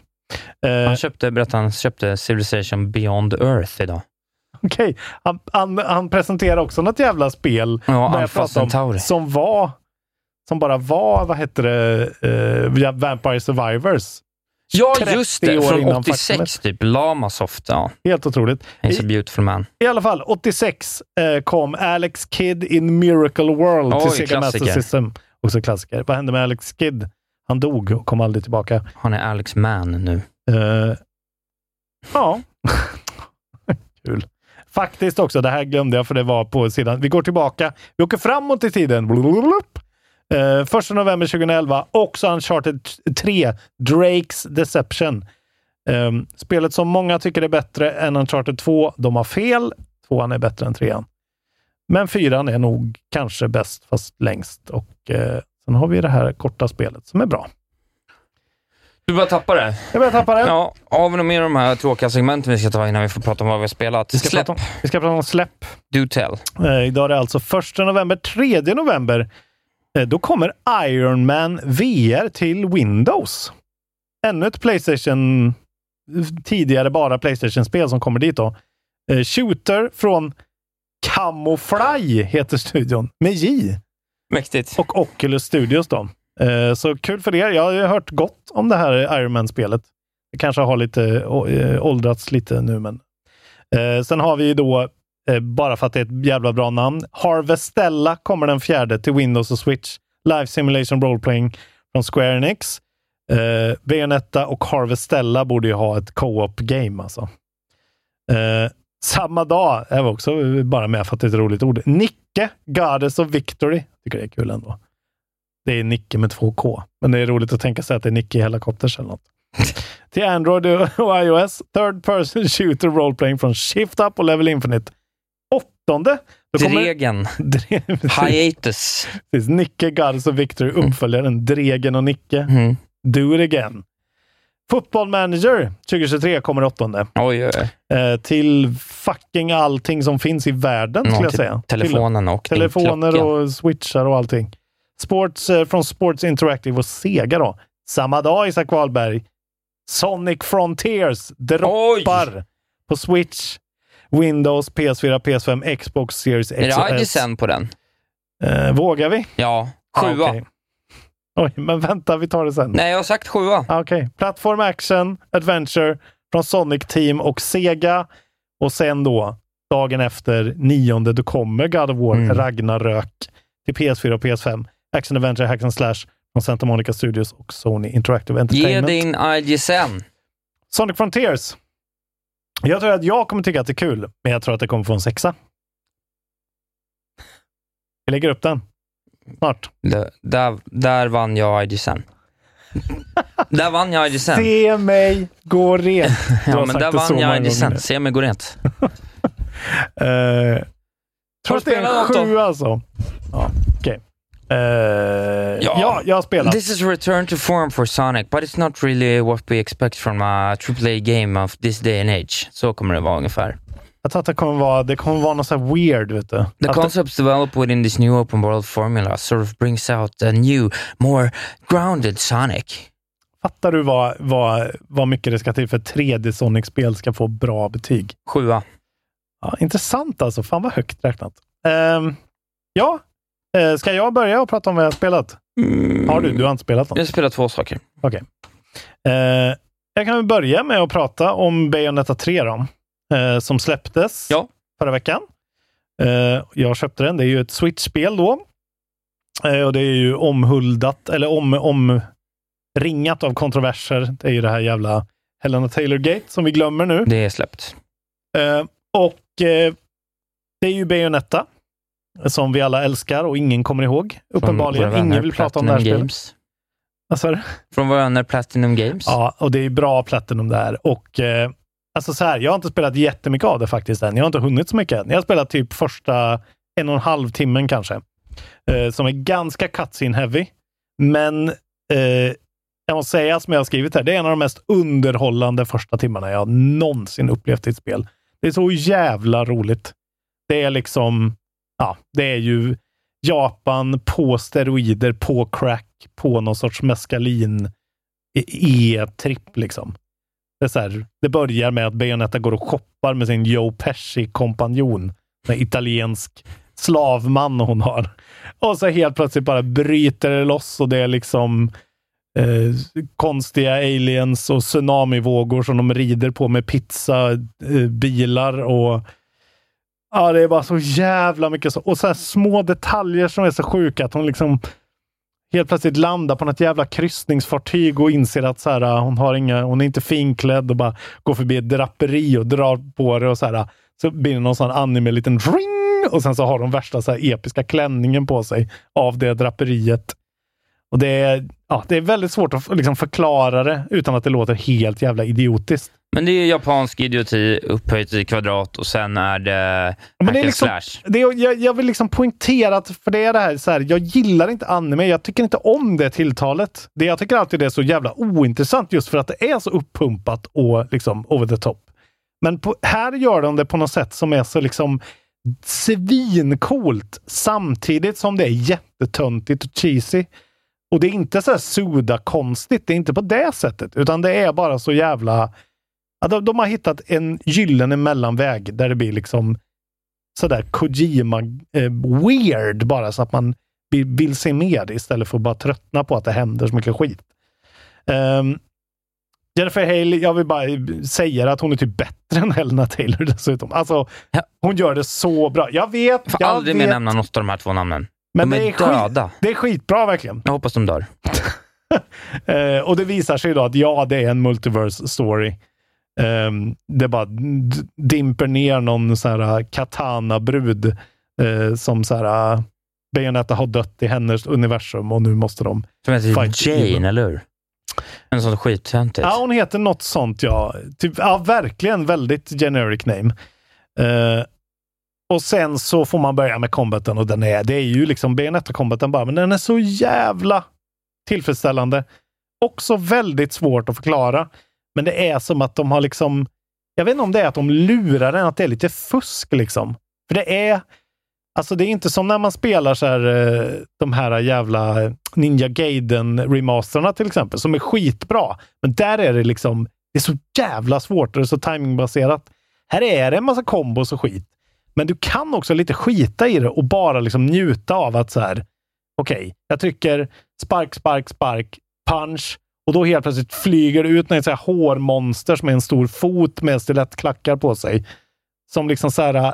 Eh, Han köpte, berättade han, köpte Civilization Beyond Earth idag. Okej, han, han, han presenterar också något jävla spel Ja, Alpha Centauri. som var, som bara var, vad hette det, uh, Vampire Survivors. Ja, 30 just det. år Från innan 86 faktumet. typ. Lamasoft. Ja. Helt otroligt. He's a I, beautiful man. I alla fall, 86 eh, kom Alex Kidd in Miracle World till Oj, Sega Master klassiker. System. Också klassiker. Vad hände med Alex Kidd? Han dog och kom aldrig tillbaka. Han är Alex Man nu. Eh, ja. Kul. Faktiskt också, det här glömde jag för det var på sidan. Vi går tillbaka. Vi åker framåt i tiden. Blululup. Eh, 1 november 2011. Också Uncharted 3, Drakes Deception. Eh, spelet som många tycker är bättre än Uncharted 2. De har fel. Tvåan är bättre än trean. Men fyran är nog kanske bäst, fast längst. Och eh, sen har vi det här korta spelet som är bra. Du bara tappar det. Jag börjar tappa det. Ja, har vi något mer av de här tråkiga segmenten vi ska ta innan vi får prata om vad vi har spelat? Vi ska, Släpp, prata om, vi ska prata om släpp. do tell. Eh, idag är det alltså 1 november. 3 november, då kommer Iron Man VR till Windows. Ännu ett Playstation, tidigare bara Playstation-spel som kommer dit då. Eh, shooter från Camouflage heter studion, med J. Mäktigt. Och Oculus Studios då. Eh, så kul för er. Jag har ju hört gott om det här Iron Man-spelet. Det kanske har lite eh, åldrats lite nu, men. Eh, sen har vi då, eh, Eh, bara för att det är ett jävla bra namn, Harvestella kommer den fjärde till Windows och Switch. Live Simulation Role Playing från Square Enix. Eh, Bayonetta och Harvestella borde ju ha ett co-op game alltså. Eh, samma dag, jag var också bara med för att det är ett roligt ord. Nicke, Goddess of Victory. Tycker det är kul ändå. Det är Nicke med två K, men det är roligt att tänka sig att det är Nicke i Helicopters eller något. Till Android och iOS, Third Person Shooter Role Playing från Shift Up och Level Infinite. Åttonde. Då Dregen. Dre- Hiatus. Precis, Nicke, Goddess of Victory, uppföljaren Dregen och Nicke. Mm. Do it again. Football Manager 2023 kommer åttonde. Oj, oj, oj. Eh, till fucking allting som finns i världen, skulle jag säga. telefonen och Telefoner och switchar och allting. Sports eh, från Sports Interactive och Sega då. Samma dag, Isak Wahlberg. Sonic Frontiers droppar på Switch, Windows, PS4, PS5, Xbox Series X Är och det S. IGSN på den? Eh, vågar vi? Ja. Sjua. Ah, okej. Oj, men vänta, vi tar det sen. Nej, jag har sagt sjua. Ah, Okej. Plattform Action Adventure från Sonic Team och Sega. Och sen då, dagen efter, nionde, då kommer God of War Mm. Ragnarök till PS4 och PS5. Action Adventure Hack and Slash från Santa Monica Studios och Sony Interactive Ge Entertainment. din IGSN. Sonic Frontiers. Jag tror att jag kommer tycka att det är kul, men jag tror att det kommer få en sexa. Vi lägger upp den. Snart. Där, där, där vann jag IGSN. där vann jag IGSN. Se mig gå rent. Ja, men där vann jag gånger. Se mig gå rent. Eh, tror att det är en sju alltså. Ja, okej. Eh, ja. jag har spelat. This is return to form for Sonic, but it's not really what we expect from a AAA game of this day and age. Så kommer det vara ungefär. Jag tror att det kommer vara, det kommer vara något så weird, vet du. The Att concepts developed within this new open world formula sort of brings out a new, more grounded Sonic. Fattar du vad, vad, vad mycket det ska till för att 3D Sonic-spel ska få bra betyg? Sjua. Ja, intressant alltså. Fan vad högt räknat. Ehm, ja, uh, ska jag börja och prata om vad jag har spelat? Har du? Du har inte spelat något? Jag spelar två saker. Okej. Eh, jag kan börja med att prata om Bayonetta 3 då, eh, som släpptes förra veckan. Eh, jag köpte den. Det är ju ett Switch-spel då. Eh, och det är ju omhuldat, eller om, omringat av kontroverser. Det är ju det här jävla Helena Taylor-gate som vi glömmer nu. Det är släppt. Eh, och eh, det är ju Bayonetta som vi alla älskar och ingen kommer ihåg. Uppenbarligen. Ingen vill prata om det här spelet. Du? Från våra vänner Platinum Games. Ja, och det är bra Platinum där. Och eh, alltså så här, jag har inte spelat jättemycket av det faktiskt än. Jag har inte hunnit så mycket än. Jag har spelat typ första en och en halv timmen kanske. Eh, som är ganska cutscene heavy. Men eh, jag måste säga, som jag har skrivit här, det är en av de mest underhållande första timmarna jag någonsin upplevt i ett spel. Det är så jävla roligt. Det är liksom, ja, det är ju Japan på steroider, på crack, på någon sorts meskalin e, E-tripp liksom. Det, är så här, det börjar med att Bayonetta går och shoppar med sin Joe Pesci-kompanjon. En italiensk slavman hon har. Och så helt plötsligt bara bryter det loss och det är liksom eh, konstiga aliens och tsunamivågor som de rider på med pizzabilar eh, och Ja, det är bara så jävla mycket så. Och så här små detaljer som är så sjuka att hon liksom helt plötsligt landar på något jävla kryssningsfartyg och inser att så här, äh, hon, har inga, hon är inte finklädd och bara går förbi ett draperi och drar på det och så här. Äh, så blir det någon sån anime liten ring och sen så har de värsta så här episka klänningen på sig av det draperiet. Och det är, ja, det är väldigt svårt att liksom förklara det utan att det låter helt jävla idiotiskt. Men det är japansk idioti upphöjt i kvadrat och sen är det men det är liksom, slash. det är, jag, jag vill liksom poängtera att, för det är det här, så här, jag gillar inte anime. Jag tycker inte om det tilltalet. Det, jag tycker alltid det är så jävla ointressant just för att det är så uppumpat och liksom over the top. Men på, här gör de det på något sätt som är så liksom svincoolt samtidigt som det är jättetöntigt och cheesy. Och det är inte så här suda-konstigt. Det är inte på det sättet, utan det är bara så jävla... Ja, de, de har hittat en gyllene mellanväg där det blir liksom sådär Kojima eh, weird bara så att man vill, vill se mer istället för att bara tröttna på att det händer så mycket skit. Um, Jennifer Hale, jag vill bara säga att hon är typ bättre än Helena Taylor dessutom. Alltså, hon gör det så bra. Jag vet. Får jag aldrig vet, mer nämna något av de här två namnen. Men de är, det är skit- döda. Det är skitbra verkligen. Jag hoppas de dör. Eh, och det visar sig då att ja, det är en multiverse story. Ehm, det bara dimper ner någon så här uh, katana-brud eh, som så här, uh, Bayonetta har dött i hennes universum och nu måste de Som heter Jane, evil. eller hur? En sån skittöntigt. Ja, hon heter något sånt, ja. Typ, ja, verkligen väldigt generic name. Eh, och sen så får man börja med combaten och den är, det är ju liksom Bayonetta-combaten bara, men den är så jävla tillfredsställande. Också väldigt svårt att förklara. Men det är som att de har liksom, jag vet inte om det är att de lurar en, att det är lite fusk liksom. För det är, alltså det är inte som när man spelar så här, eh, de här jävla Ninja Gaiden-remasterna till exempel, som är skitbra. Men där är det liksom, det är så jävla svårt och det är så timingbaserat. Här är det en massa kombos och skit. Men du kan också lite skita i det och bara liksom njuta av att så här, okej, jag trycker spark, spark, spark, punch och då helt plötsligt flyger det ut något så här hårmonster som är en stor fot med stilettklackar på sig. Som liksom så här,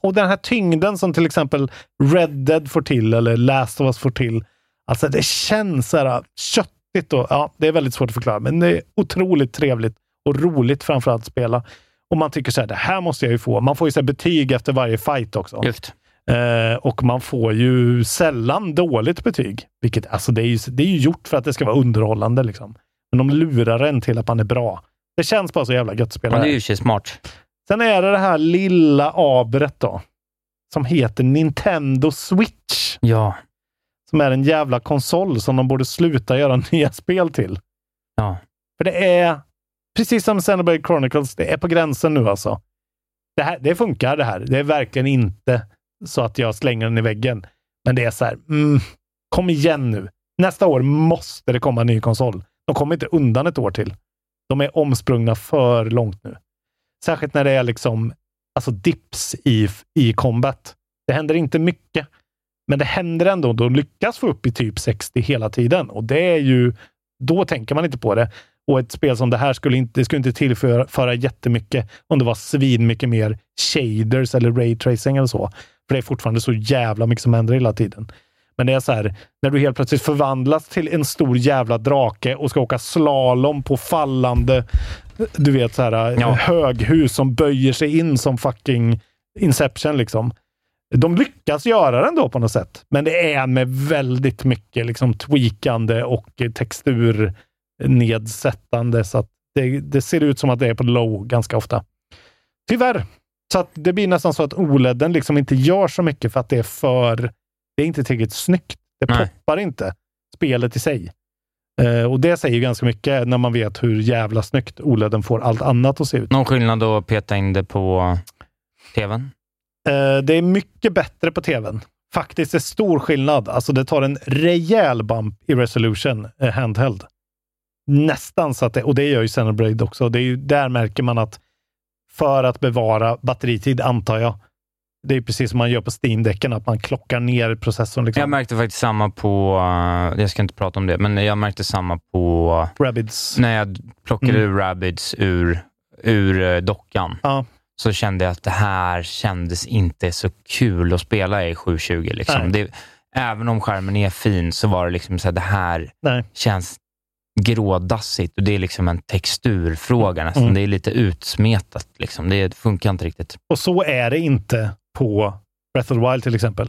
och den här tyngden som till exempel Red Dead får till eller Last of Us får till. Alltså det känns så här köttigt och ja, det är väldigt svårt att förklara, men det är otroligt trevligt och roligt framförallt att spela. Och man tycker så här, det här måste jag ju få. Man får ju så betyg efter varje fight också. Just. Eh, och man får ju sällan dåligt betyg. Vilket, alltså det är, ju, det är ju gjort för att det ska vara underhållande. Liksom. Men de lurar en till att man är bra. Det känns bara så jävla gött att spela det är ju sig smart. Sen är det det här lilla abret då. Som heter Nintendo Switch. Ja. Som är en jävla konsol som de borde sluta göra nya spel till. Ja. För det är, precis som Xenoblade Chronicles, det är på gränsen nu alltså. Det, här, det funkar det här. Det är verkligen inte så att jag slänger den i väggen. Men det är så här, mm, kom igen nu. Nästa år måste det komma en ny konsol. De kommer inte undan ett år till. De är omsprungna för långt nu. Särskilt när det är liksom, alltså dips i, i combat. Det händer inte mycket, men det händer ändå. De lyckas få upp i typ 60 hela tiden och det är ju, då tänker man inte på det. Och ett spel som det här skulle inte, det skulle inte tillföra föra jättemycket om det var svin mycket mer shaders eller raytracing eller så. För det är fortfarande så jävla mycket som händer hela tiden. Men det är så här, när du helt plötsligt förvandlas till en stor jävla drake och ska åka slalom på fallande, du vet så här, Ja. höghus som böjer sig in som fucking Inception liksom. De lyckas göra den då på något sätt, men det är med väldigt mycket liksom tweakande och texturnedsättande så att det, det ser ut som att det är på low ganska ofta. Tyvärr. Så det blir nästan så att OLEDen liksom inte gör så mycket för att det är för... Det är inte tillräckligt snyggt. Det Nej. poppar inte spelet i sig. Eh, och det säger ganska mycket när man vet hur jävla snyggt OLEDen får allt annat att se ut. Någon skillnad att peta in det på tvn? Eh, det är mycket bättre på tvn. Faktiskt är stor skillnad. Alltså det tar en rejäl bump i resolution eh, handheld. Nästan så att det, och det gör ju Xenoblade också. Det är ju, där märker man att för att bevara batteritid, antar jag, det är precis som man gör på Steam-däcken, att man klockar ner processorn. Liksom. Jag märkte faktiskt samma på, uh, jag ska inte prata om det, men jag märkte samma på Rabbids. när jag plockade Mm. ur Rabbids ur, ur eh, dockan. Ja. Så kände jag att det här kändes inte så kul att spela i 720. Liksom. Det, även om skärmen är fin så var det liksom så här, det här Nej. känns grådassigt och det är liksom en texturfråga nästan. Mm. Det är lite utsmetat. Liksom. Det funkar inte riktigt. Och så är det inte på Breath of the Wild till exempel.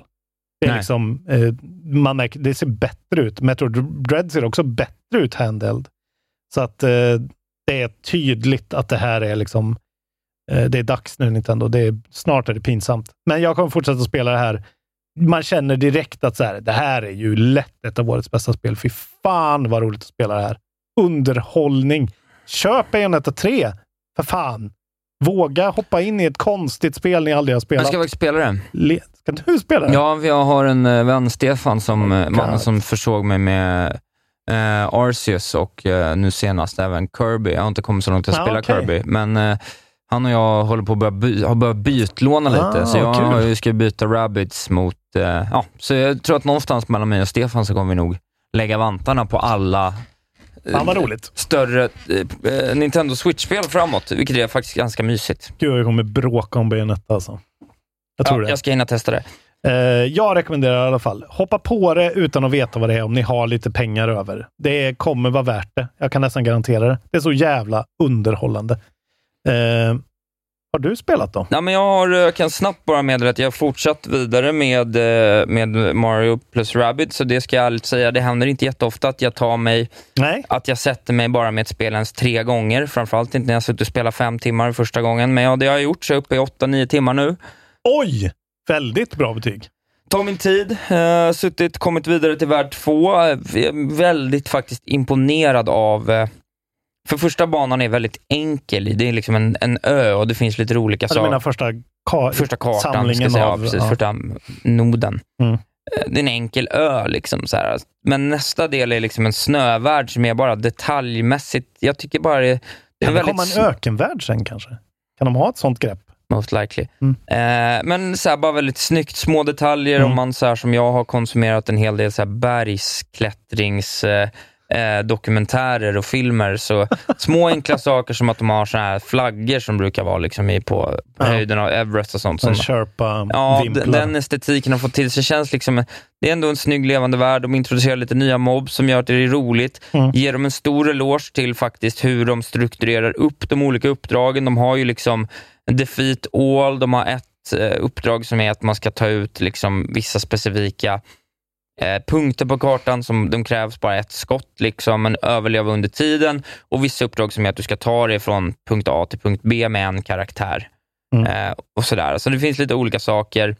Det, är liksom, eh, man märker, det ser bättre ut. Metroid Dread ser också bättre ut handheld. Så att eh, det är tydligt att det här är liksom, eh, det är dags nu Nintendo. Det är, snart är det pinsamt. Men jag kommer fortsätta spela det här. Man känner direkt att så här, det här är ju lätt ett av årets bästa spel. Fy fan vad roligt att spela det här. Underhållning. Köp Bayonetta 3, för fan. Våga hoppa in i ett konstigt spel ni aldrig har spelat. Jag ska faktiskt spela det. Le- ska du spela det? Ja, jag har en eh, vän, Stefan, som eh, mannen som försåg mig med eh, Arceus och eh, nu senast även Kirby. Jag har inte kommit så långt att Ah, spela okej. Kirby, men eh, han och jag håller på att börja, by- har börjat bytlåna lite, Ah, så jag kul. ska byta Rabbids mot... Eh, ja, så jag tror att någonstans mellan mig och Stefan så kommer vi nog lägga vantarna på alla Fan vad roligt. större eh, eh, Nintendo Switch-spel framåt, vilket är faktiskt ganska mysigt. Gud, jag kommer bråka om Bayonetta alltså. Jag tror ja, det. Jag ska hinna testa det. Eh, jag rekommenderar i alla fall, hoppa på det utan att veta vad det är om ni har lite pengar över. Det kommer vara värt det. Jag kan nästan garantera det. Det är så jävla underhållande. Eh, har du spelat då? Ja, men jag, har, jag kan snabbt bara meddela att jag har fortsatt vidare med, eh, med Mario plus Rabbids, så det ska jag ärligt säga, det händer inte jätteofta att jag tar mig, Nej. att jag sätter mig bara med ett spel ens tre gånger, framförallt inte när jag suttit och spelat fem timmar första gången, men ja, det har jag gjort, så jag är uppe i åtta, nio timmar nu. Oj! Väldigt bra betyg. Tar min tid, eh, suttit, kommit vidare till värld två. Eh, väldigt faktiskt imponerad av eh, för första banan är väldigt enkel. Det är liksom en, en ö och det finns lite olika Ja, du menar saker. första, ka- Första kartan, samlingen säga. av... ja, precis, ja. första noden. Mm. Eh, Det är en enkel ö. Liksom, så här. Men nästa del är liksom en snövärld som är bara detaljmässigt, jag tycker bara det, det är Kan det komma en ökenvärld sen kanske? Kan de ha ett sånt grepp? Most likely. Mm. Eh, men så här, bara väldigt snyggt, små detaljer. Mm. Om man så här, som jag har konsumerat en hel del så här, bergsklättrings eh, eh, dokumentärer och filmer. Så små enkla saker som att de har så här flaggor som brukar vara liksom i, på, Ja. höjden av Everest och sånt. Som Sherpa ja, vimplar. den estetiken har fått till sig. känns liksom, det är ändå en snygg levande värld. De introducerar lite nya mobs som gör att det är roligt. Mm. Ger dem en stor eloge till faktiskt hur de strukturerar upp de olika uppdragen. De har ju liksom Defeat All, de har ett eh, uppdrag som är att man ska ta ut liksom vissa specifika eh, punkter på kartan som de krävs bara ett skott, liksom, men överleva under tiden. Och vissa uppdrag som är att du ska ta dig från punkt A till punkt B med en karaktär. Mm. Eh, och sådär. Så det finns lite olika saker.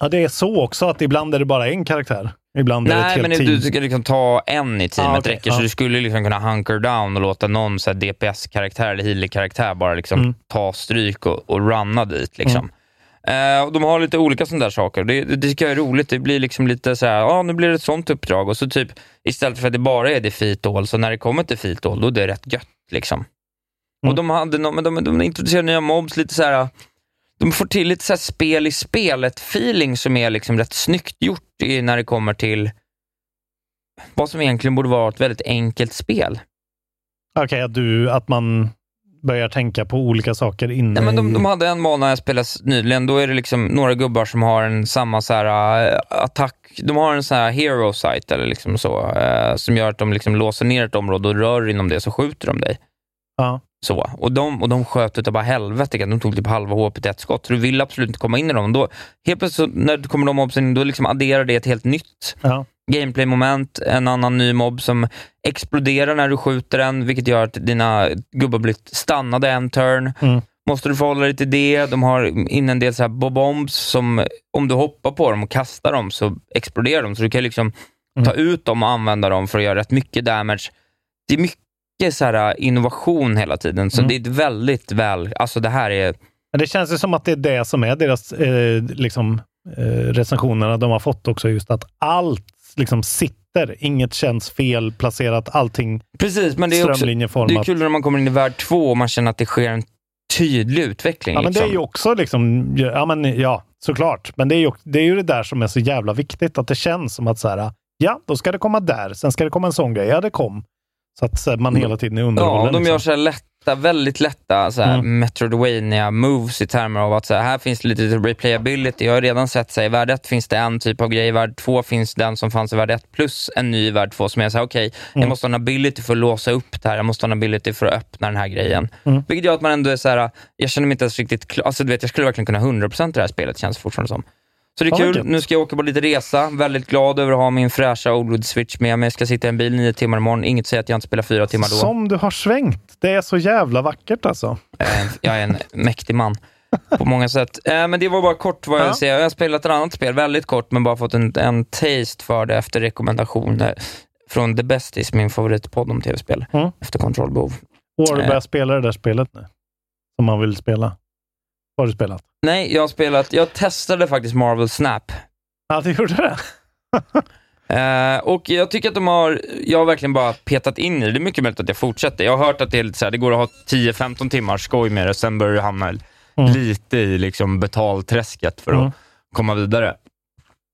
Ja, det är så också att ibland är det bara en karaktär. Ibland är det ett Nej, helt men team. du ska liksom ta en i teamet Ah, okej, räcker, så ja. du skulle liksom kunna hunker down och låta någon så DPS-karaktär eller healer-karaktär bara liksom Mm. ta stryk och, och runna dit. Liksom. Eh, och de har lite olika sådana där saker. Det, det, det tycker jag är roligt. Det blir liksom lite så här, ja nu blir det ett sånt uppdrag och så typ istället för att det bara är defeat all, så när det kommer till defeat all, då är det rätt gött. Liksom. Mm. Och de, hade, no- men de, de introducerar nya mobs, lite så här, de får till lite så spel i spelet-feeling som är liksom rätt snyggt gjort i, när det kommer till vad som egentligen borde vara ett väldigt enkelt spel. Okej, att, du, att man börjar tänka på olika saker inne Nej, men de, de hade en bana jag spelade nyligen, då är det liksom några gubbar som har en samma så här, äh, attack, de har en så här hero site eller liksom så, äh, som gör att de liksom låser ner ett område och rör inom det så skjuter de dig. Ja. Så. Och, de, och de sköt utav bara helvete, de tog typ halva HP ett skott, så du vill absolut inte komma in i dem. Då, helt plötsligt när det kommer de mobsen då liksom adderar det ett helt nytt Ja. gameplay-moment, en annan ny mobb som exploderar när du skjuter den, vilket gör att dina gubbar blir stannade en turn. Mm. Måste du förhålla dig till det. De har in en del så här bombs som, om du hoppar på dem och kastar dem så exploderar de. Så du kan liksom Mm. ta ut dem och använda dem för att göra rätt mycket damage. Det är mycket så här innovation hela tiden, så Mm. det är ett väldigt väl... Alltså det här är... Men det känns ju som att det är det som är deras eh, liksom, eh, recensionerna de har fått också, just att allt liksom sitter. Inget känns fel placerat. Allting Precis, men det är också det är kul när man kommer in i värld två och man känner att det sker en tydlig utveckling. Ja, men det är liksom. ju också liksom, ja, men, ja såklart. Men det är, ju, det är ju det där som är så jävla viktigt, att det känns som att så här, ja, då ska det komma där, sen ska det komma en sån grej. Ja, det kom. Så att man hela tiden är underhållen. Ja, de liksom. gör så här lätta, väldigt lätta så här Mm. Metroidvania moves i termer av att så här, här finns det lite replayability. Jag har redan sett, så här, i värld 1 finns det en typ av grej, i värld 2 finns den som fanns i värld 1 plus en ny i värld 2 som är så här, okej, jag Mm. måste ha en ability för att låsa upp det här, jag måste ha en ability för att öppna den här grejen. Mm. Vilket gör att man ändå är så här, jag känner mig inte ens riktigt klar, alltså du vet, jag skulle verkligen kunna 100% det här spelet, känns det fortfarande som. Så det är kul, nu ska jag åka på lite resa, väldigt glad över att ha min fräscha Oldwood Switch med mig. Jag ska sitta i en bil nio timmar imorgon, inget säger att jag inte spelar fyra timmar då. Som du har svängt. Det är så jävla vackert alltså. Eh, Jag är en mäktig man på många sätt. Eh, Men det var bara kort vad jag Ja. säga. Jag har spelat ett annat spel, väldigt kort, men bara fått en, en taste för det efter rekommendationer från The Besties, min favoritpodd om tv-spel, Mm. efter kontrollbehov. Och du Eh. börjat spela det där spelet nu? Som man vill spela? Vad har du spelat? Nej, jag har spelat, jag testade faktiskt Marvel Snap. Ja, du gjorde det? Eh, och jag tycker att de har, jag har verkligen bara petat in i det. Det är mycket möjligt att jag fortsätter. Jag har hört att det är lite så här, det går att ha 10-15 timmar skoj med det, sen börjar du hamna lite i liksom betalträsket för Mm. att komma vidare.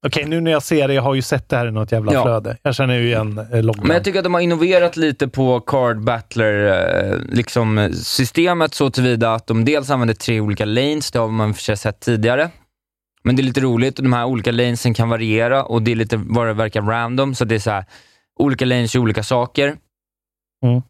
Okej, nu när jag ser det, jag har ju sett det här i något jävla Ja. flöde. Jag känner ju igen eh, loggan. Men jag tycker att de har innoverat lite på Card Battler eh, liksom, systemet så tillvida att de dels använder tre olika lanes, det har man för sig sett tidigare. Men det är lite roligt och de här olika lanesen kan variera och det är lite vad det verkar random, så det är så här, olika lanes gör olika saker. Mm.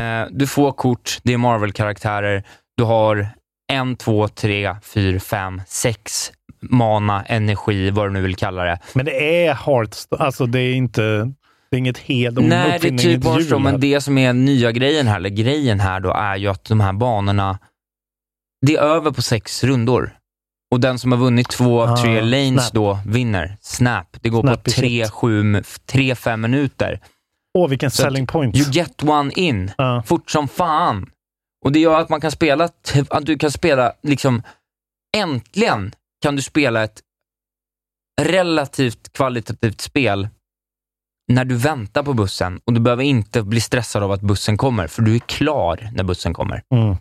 Eh, du får kort, det är Marvel-karaktärer, du har en, två, tre, fyra, fem, sex mana, energi, vad du nu vill kalla det. Men det är Hearthstone, alltså det är inte... Det är inget helt... Nej, det är typ Hearthstone, men det som är nya grejen här, eller grejen här då, är ju att de här banorna, det är över på sex rundor. Och den som har vunnit två av Ah, tre lanes snap. då vinner. Snap. Det går Snappy på tre, sju, tre, fem minuter. Åh, vilken Så selling point. You get one in, Ja. fort som fan. Och det gör att man kan spela, att du kan spela, liksom, äntligen kan du spela ett relativt kvalitativt spel när du väntar på bussen och du behöver inte bli stressad av att bussen kommer, för du är klar när bussen kommer. Mm.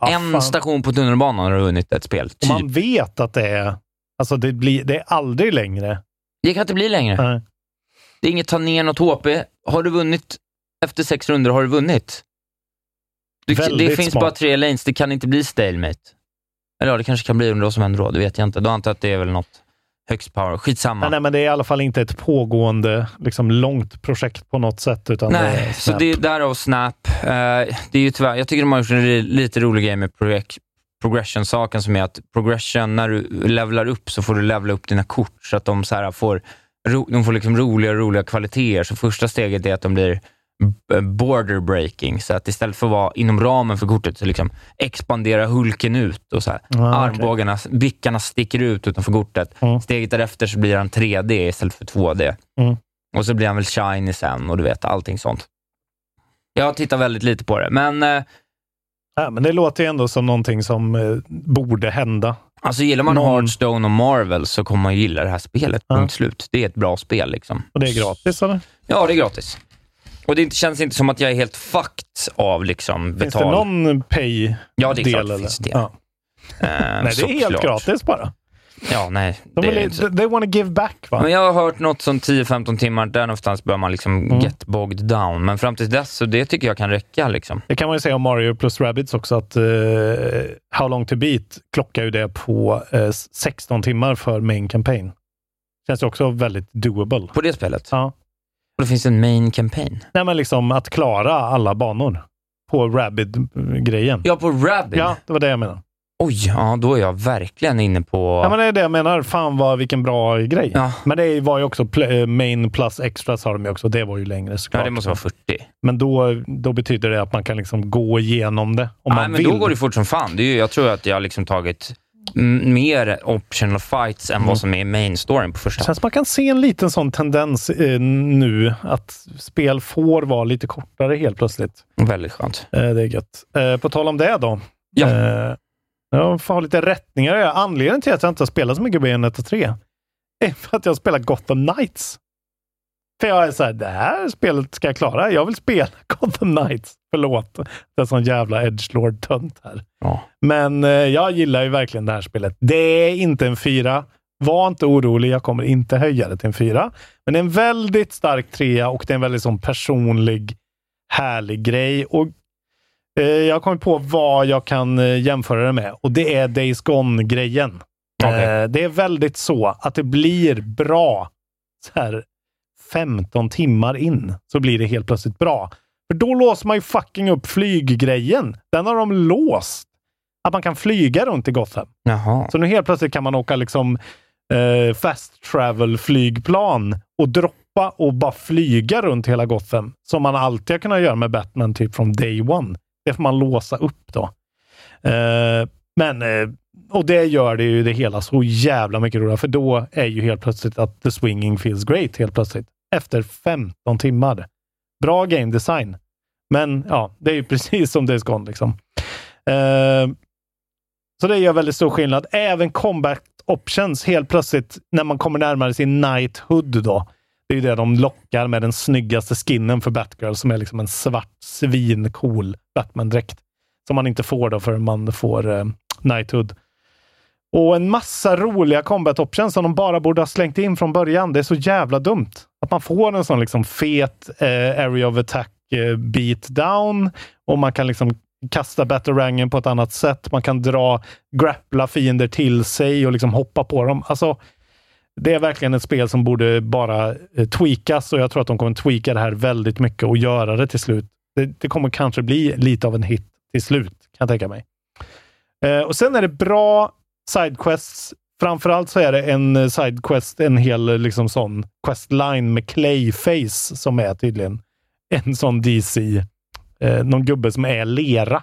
Ja, en fan. station på tunnelbanan har du vunnit ett spel. Och Typ. man vet att det är... Alltså det, blir, det är aldrig längre. Det kan inte bli längre. Nej. Det är inget ta ner något HP. Har du vunnit efter sex runder har du vunnit. Du, det finns smart. bara tre lanes, det kan inte bli stalemate. Eller ja, det kanske kan bli under vad som händer då, det vet jag inte. Då antar jag att det är väl något högst power. Skitsamma. Nej, nej, men det är i alla fall inte ett pågående, liksom, långt projekt på något sätt. Utan det är Nej, så snap. det är därav Snap. Eh, det är ju tyvärr, jag tycker de har gjort en lite rolig grej med projek- progression-saken som är att progression, när du levlar upp så får du levla upp dina kort så att de, så här får, de får liksom roliga roliga kvaliteter. Så första steget är att de blir border breaking, så att istället för att vara inom ramen för kortet så liksom expanderar Hulken ut och så här. Ah, armbågarna, bickarna sticker ut utanför kortet. Mm. Steget därefter så blir han 3D istället för 2D. Mm. Och så blir han väl shiny sen och du vet, allting sånt. Jag tittar väldigt lite på det, men eh, Ja, men det låter ju ändå som någonting som eh, borde hända. alltså gillar man Någon- Hearthstone och Marvel så kommer man gilla det här spelet. Ja. Punkt slut. Det är ett bra spel liksom. Och det är gratis, eller? Ja, det är gratis. Och det känns inte som att jag är helt fucked av liksom Finns betal. det någon pay-del? Ja, det är klart det finns det. Ja. Eh, Nej, det är helt såklart. gratis bara. Ja, nej. De vill, inte they, they wanna give back, va? Men jag har hört något som 10-15 timmar, där någonstans bör man liksom Mm. get bogged down. Men fram till dess, så det tycker jag kan räcka. Liksom. Det kan man ju säga om Mario plus Rabbids också, att eh, How long to beat klockar ju det på eh, 16 timmar för main campaign. Känns ju också väldigt doable. På det spelet. Ja. Det finns en main campaign. Nej, men liksom att klara alla banor på Rabid-grejen. Ja, på Rabid. Ja, det var det jag menade. Oj, ja, då är jag verkligen inne på... Ja, men det är det jag menar. Fan vad, vilken bra grej. Ja. Men det var ju också eh, main plus extras har de ju också. Det var ju längre såklart. Ja, det måste vara 40. Men då, då betyder det att man kan liksom gå igenom det om Nej, man men vill. då går det fort som fan. Det är ju, jag tror att jag har liksom tagit mer optional fights än Mm. vad som är main storyn på första. Det känns man kan se en liten sån tendens eh, nu, att spel får vara lite kortare helt plötsligt. Väldigt skönt. Eh, det är gött. Eh, på tal om det då. Ja. Eh, jag får ha lite rättningar. Anledningen till att jag inte har spelat så mycket Bayonetta 3 är för att jag har spelat Gotham Knights. För jag är så här, det här spelet ska jag klara. Jag vill spela Gotham Knights. Förlåt, det är sån jävla edgelord-tönt här. Ja. Men eh, jag gillar ju verkligen det här spelet. Det är inte en fyra. Var inte orolig, jag kommer inte höja det till en fyra. Men det är en väldigt stark trea och det är en väldigt sån personlig, härlig grej. Och eh, Jag har kommit på vad jag kan eh, jämföra det med och det är Days Gone-grejen. Okej. Eh, det är väldigt så att det blir bra så här 15 timmar in så blir det helt plötsligt bra. För då låser man ju fucking upp flyggrejen. Den har de låst. Att man kan flyga runt i Gotham. Jaha. Så nu helt plötsligt kan man åka liksom eh, fast travel flygplan och droppa och bara flyga runt hela Gotham. Som man alltid har kunnat göra med Batman typ från day one. Det får man låsa upp då. Eh, men, eh, och det gör det ju det hela så jävla mycket roligare, för då är ju helt plötsligt att the swinging feels great helt plötsligt. Efter 15 timmar. Bra game design. Men ja, det är ju precis som Days Gone liksom. Eh, så det gör väldigt stor skillnad. Även combat options helt plötsligt när man kommer närmare sin knighthood då. Det är ju det de lockar med den snyggaste skinnen för Batgirl som är liksom en svart svincool Batman-dräkt. Som man inte får då förrän man får eh, knighthood. Och en massa roliga combat options som de bara borde ha slängt in från början. Det är så jävla dumt. Att man får en sån liksom fet eh, area of attack eh, beat down och man kan liksom kasta batterangen på ett annat sätt. Man kan dra, grappla fiender till sig och liksom hoppa på dem. Alltså, det är verkligen ett spel som borde bara eh, tweakas och jag tror att de kommer tweaka det här väldigt mycket och göra det till slut. Det, det kommer kanske bli lite av en hit till slut, kan jag tänka mig. Eh, och sen är det bra sidequests. Framförallt så är det en eh, sidequest, en hel liksom sån questline med Clayface som är tydligen en sån DC, eh, någon gubbe som är lera.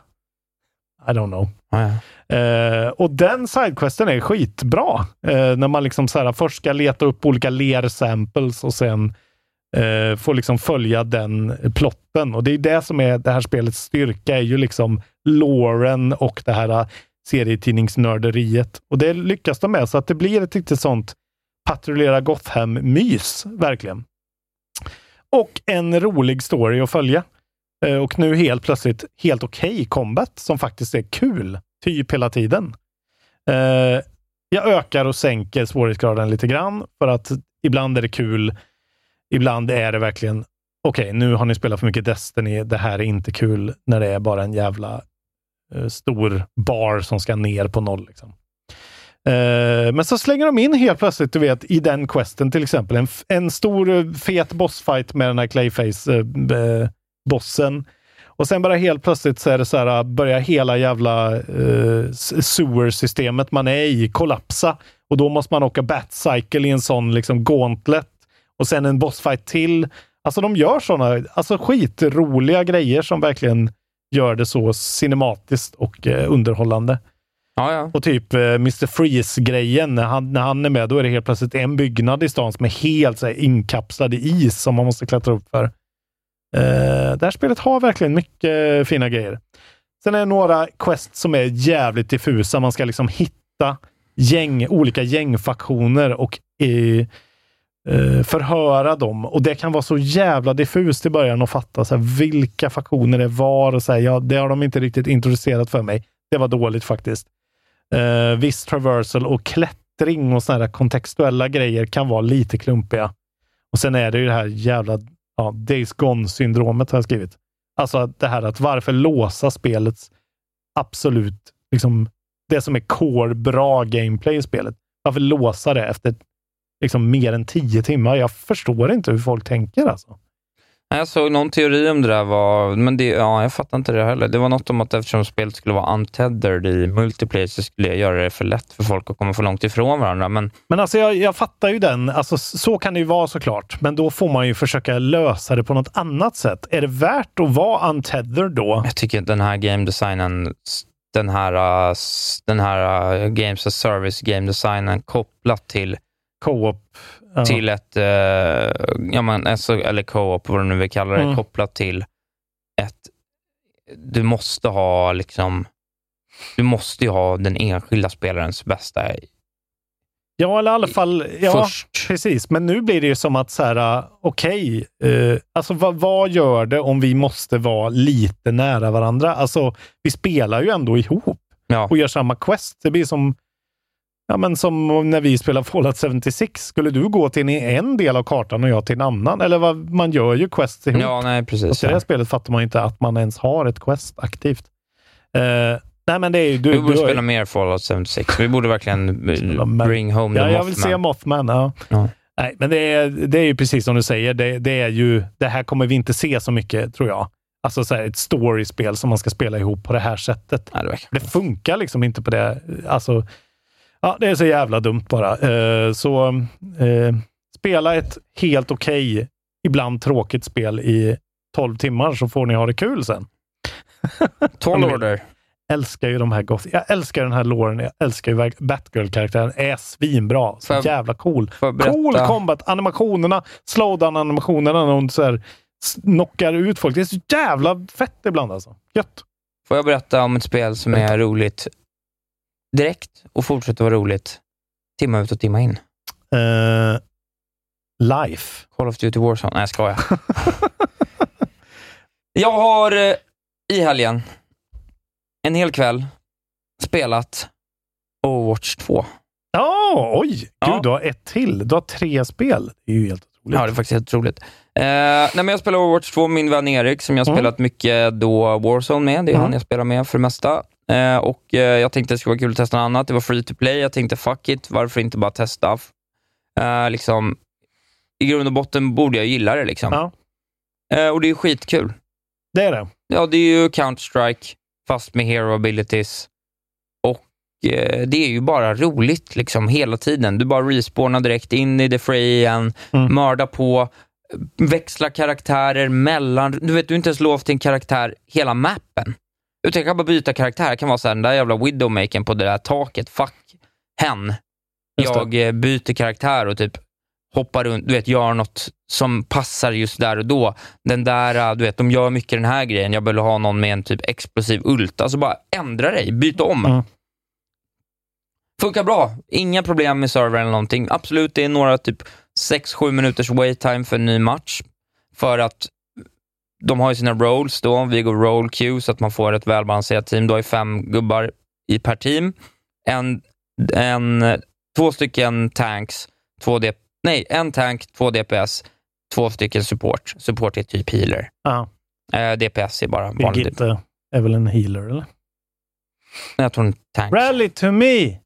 I don't know. Ja. Eh, och den sidequesten är skitbra. Eh, när man liksom så här, först ska leta upp olika ler-samples och sen eh, får liksom följa den plotten. Och det är det som är det här spelets styrka, är ju liksom loren och det här eh, serietidningsnörderiet. Och det lyckas de med, så att det blir ett riktigt sånt patrullera Gotham-mys, verkligen. Och en rolig story att följa. Eh, och nu helt plötsligt helt okej combat som faktiskt är kul, typ hela tiden. Eh, jag ökar och sänker svårighetsgraden lite grann för att ibland är det kul. Ibland är det verkligen okej, nu har ni spelat för mycket Destiny. Det här är inte kul när det är bara en jävla Eh, stor bar som ska ner på noll. Liksom. Eh, men så slänger de in helt plötsligt, du vet, i den questen till exempel, en, en stor eh, fet bossfight med den här Clayface-bossen. och sen bara helt plötsligt så är det så här, börjar hela jävla eh, sewer-systemet man är i kollapsa. Och då måste man åka Batcycle i en sån liksom gauntlet. Och sen en bossfight till. Alltså de gör såna alltså skitroliga grejer som verkligen gör det så cinematiskt och eh, underhållande. Ja, ja. Och typ eh, Mr. Freeze-grejen, när han, när han är med, då är det helt plötsligt en byggnad i stan som är helt så här, inkapslad i is som man måste klättra upp för. Eh, det här spelet har verkligen mycket fina grejer. Sen är det några quest som är jävligt diffusa. Man ska liksom hitta gäng, olika gängfaktioner och eh, Eh, förhöra dem. Och det kan vara så jävla diffust i början att fatta så här, vilka faktioner det var. Och så här, ja, det har de inte riktigt introducerat för mig. Det var dåligt faktiskt. Eh, viss traversal och klättring och sådana kontextuella grejer kan vara lite klumpiga. Och sen är det ju det här jävla ja, Days Gone-syndromet har jag skrivit. Alltså det här att varför låsa spelets absolut, liksom det som är core bra gameplay i spelet. Varför låsa det efter liksom mer än tio timmar? Jag förstår inte hur folk tänker alltså. Jag såg någon teori om det där, var, men det, ja, jag fattar inte det heller. Det var något om att eftersom spelet skulle vara untethered i multiplayer så skulle jag göra det för lätt för folk att komma för långt ifrån varandra. Men Men alltså jag, jag fattar ju den. Alltså, så kan det ju vara såklart. Men då får man ju försöka lösa det på något annat sätt. Är det värt att vara untethered då? jag tycker att den här game designen, den här, s- den här uh, Games as Service game designen kopplat till Co-op? Ja. till ett, eh, ja, men, alltså, eller co-op, vad du nu vill kalla det, Mm. kopplat till ett, du måste ha liksom, du måste ju ha den enskilda spelarens bästa Ja, eller i alla fall, ja, Först. precis. Men nu blir det ju som att så här, uh, okej, eh, alltså vad, vad gör det om vi måste vara lite nära varandra? Alltså, vi spelar ju ändå ihop Ja. och gör samma quest. Det blir som, ja, men som när vi spelar Fallout 76. Skulle du gå till en, del av kartan och jag till en annan? Eller vad, man gör ju quests ihop. ja, nej Och precis. i det här spelet fattar man inte att man ens har ett quest aktivt. Eh, nej, men det är ju... Du, Vi borde du, spela mer Fallout 76. Vi borde verkligen bring home the Ja, jag vill se Mothman. Ja. Ja. Nej, men det är, det är ju precis som du säger. Det, det, är ju, det här kommer vi inte se så mycket, tror jag. Alltså så här, ett storyspel som man ska spela ihop på det här sättet. Ja, det Det funkar liksom inte på det. Alltså, ja, det är så jävla dumt bara. Eh, så eh, spela ett helt okej, ibland tråkigt spel i 12 timmar så får ni ha det kul sen. Tall Order. älskar ju de här goth. Jag älskar den här låren. Jag älskar ju Batgirl-karaktären. Är svinbra. Så jag- jävla cool. Cool combat. Animationerna, slowdown-animationerna när hon så här knockar ut folk. Det är så jävla fett ibland alltså. Gött. Får jag berätta om ett spel som är roligt direkt och fortsätter vara roligt timma ut och timma in? Uh, life. Call of Duty Warzone. Nej, jag skojar. jag har eh, i helgen, en hel kväll, spelat Overwatch 2. Ja, oj! Gud, Ja. du har ett till. Du har tre spel. Det är ju helt otroligt. Ja, det är faktiskt helt otroligt. Eh, nej, men jag spelar Overwatch 2 med min vän Erik, som jag har Mm. spelat mycket då Warzone med. Det är Mm. han jag spelar med för det mesta. Eh, och eh, Jag tänkte det skulle vara kul att testa något annat. Det var free to play. Jag tänkte fuck it, varför inte bara testa? Eh, liksom, I grund och botten borde jag gilla det. Liksom. Ja. Eh, och det är skitkul. Det är det. Ja, det är ju Counter-Strike, fast med hero abilities. Och det är ju bara roligt liksom hela tiden. Du bara respawnar direkt in i the fray igen, Mm. mörda på, växla karaktärer mellan... Du vet, du är inte ens lov till en karaktär hela mappen. Utan jag kan bara byta karaktär. Det kan vara så här, den där jävla widowmakern på det där taket, fuck hen. Jag eh, byter karaktär och typ hoppar runt, du vet, gör något som passar just där och då. Den där, eh, du vet, de gör mycket den här grejen. Jag vill ha någon med en typ explosiv ult. Alltså bara ändra dig, byt om. Mm. Funkar bra. Inga problem med servern eller någonting. Absolut, det är några typ 6-7 minuters wait time för en ny match. För att de har ju sina roles då, vi går roll queue så att man får ett välbalanserat team. Du har ju fem gubbar i per team. En, en, två stycken tanks, två D, nej, en tank, två DPS, två stycken support. Support är typ healer. Eh, DPS är bara vanligt. Birgitte är väl en healer, eller? Jag tror hon är tank. Rally to me! Ja,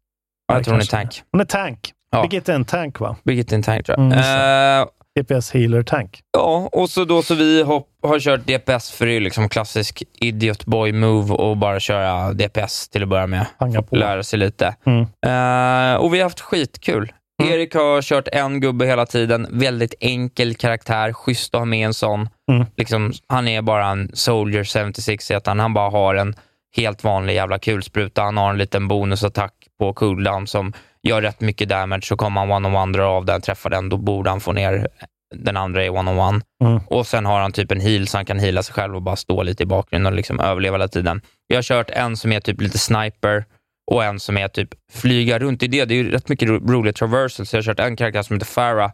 jag tror hon är tank. Hon är tank. Ja. Birgitte är en tank, va? Birgitte är en tank tror jag. Mm, Eh, DPS healer tank. Ja, och så då så vi hopp, har kört DPS för det är liksom klassisk idiot boy move och bara köra DPS till att börja med. Hanga på. Lära sig lite. Mm. Eh, och vi har haft skitkul. Mm. Erik har kört en gubbe hela tiden. Väldigt enkel karaktär. Schysst att ha med en sån. Mm. Liksom, han är bara en Soldier 76 heter han. Han bara har en helt vanlig jävla kulspruta. Han har en liten bonusattack på cooldown som gör rätt mycket damage. Så kommer han one-on-one, drar av den, träffar den, då borde han få ner den andra i one-on-one. Mm. Och sen har han typ en heal så han kan heala sig själv och bara stå lite i bakgrunden och liksom överleva hela tiden. Jag har kört en som är typ lite sniper och en som är typ flyga runt i det. Det är ju rätt mycket ro- roliga traversal, så jag har kört en karaktär som heter Farah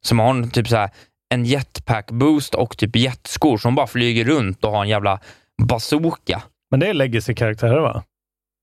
som har en, typ så här, en jetpack boost och typ jetskor som bara flyger runt och har en jävla bazooka. Men det är legacy-karaktärer, va?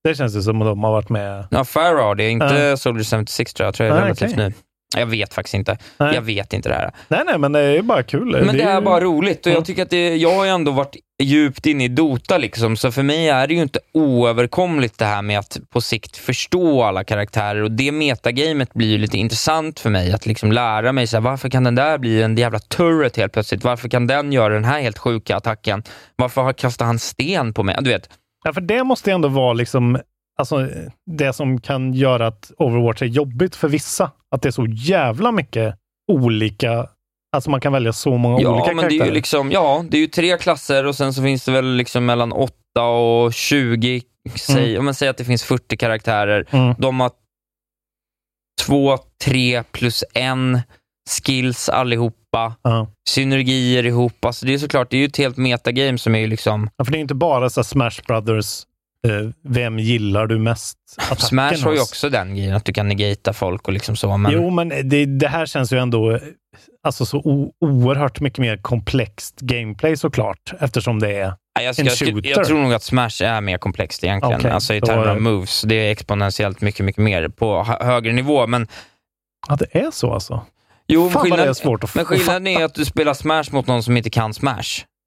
Det känns det som att de har varit med. Ja, Farah, det är inte Ja. Soldier 76 tror jag. Jag tror det är Ah, relativt okej. ny. Jag vet faktiskt inte. Nej. Jag vet inte det här. Nej, nej, men det är ju bara kul. Men det är ju- bara roligt och Ja. jag tycker att det, jag har ju ändå varit djupt inne i Dota liksom, så för mig är det ju inte oöverkomligt det här med att på sikt förstå alla karaktärer och det metagamet blir ju lite intressant för mig att liksom lära mig så här, varför kan den där bli en jävla turret helt plötsligt? Varför kan den göra den här helt sjuka attacken? Varför kastar han sten på mig? Du vet, Ja, för det måste ju ändå vara liksom, alltså, det som kan göra att Overwatch är jobbigt för vissa. Att det är så jävla mycket olika, alltså man kan välja så många Ja, olika men det är karaktärer. ju liksom, ja, det är ju tre klasser och sen så finns det väl liksom mellan 8 och 20, säg, Mm. om man säger att det finns 40 karaktärer. Mm. De har två, tre plus en skills allihopa, Ja. synergier ihop. Alltså det är såklart, det är ju ett helt metagame som är ju liksom, Ja, för det är inte bara så Smash Brothers eh, vem gillar du mest Smash har ju också den grejen, att du kan negata folk och liksom så. Men... Jo, men det, det här känns ju ändå eh, alltså så o, oerhört mycket mer komplext gameplay såklart, eftersom det är jag, en jag, jag tror nog att Smash är mer komplext egentligen. Okej, alltså i termer av moves. Det är exponentiellt mycket, mycket mer på hö- högre nivå. Men, Ja, det är så alltså? Jo, Fan vad skillnad, det är svårt att men skillnaden är att du spelar Smash mot någon som inte kan Smash.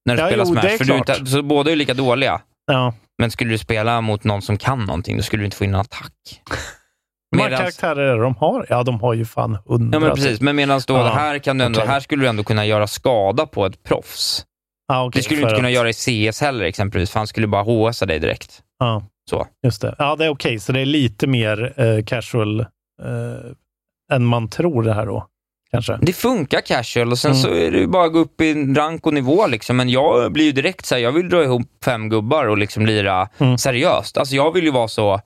När du Ja, spelar jo, det Smash. är för du klart. inte, så båda är lika dåliga. Ja. Men skulle du spela mot någon som kan någonting, då skulle du inte få in en attack. Hur många karaktärer de har? Ja, de har ju fan hundra. Ja, men precis. Men medan då, Ja, här, kan du ändå, okej. här skulle du ändå kunna göra skada på ett proffs. Ja, okej, det skulle du inte kunna att- göra i CS heller exempelvis, för han skulle bara HSa dig direkt. Ja, Så. just det. Ja, det är okej. Så det är lite mer eh, casual eh, än man tror det här då, kanske. Det funkar casual och sen Mm. så är det bara att gå upp i rank och nivå. Liksom. Men jag blir ju direkt så här, jag vill dra ihop fem gubbar och liksom lira Mm. seriöst. Alltså jag vill ju vara så,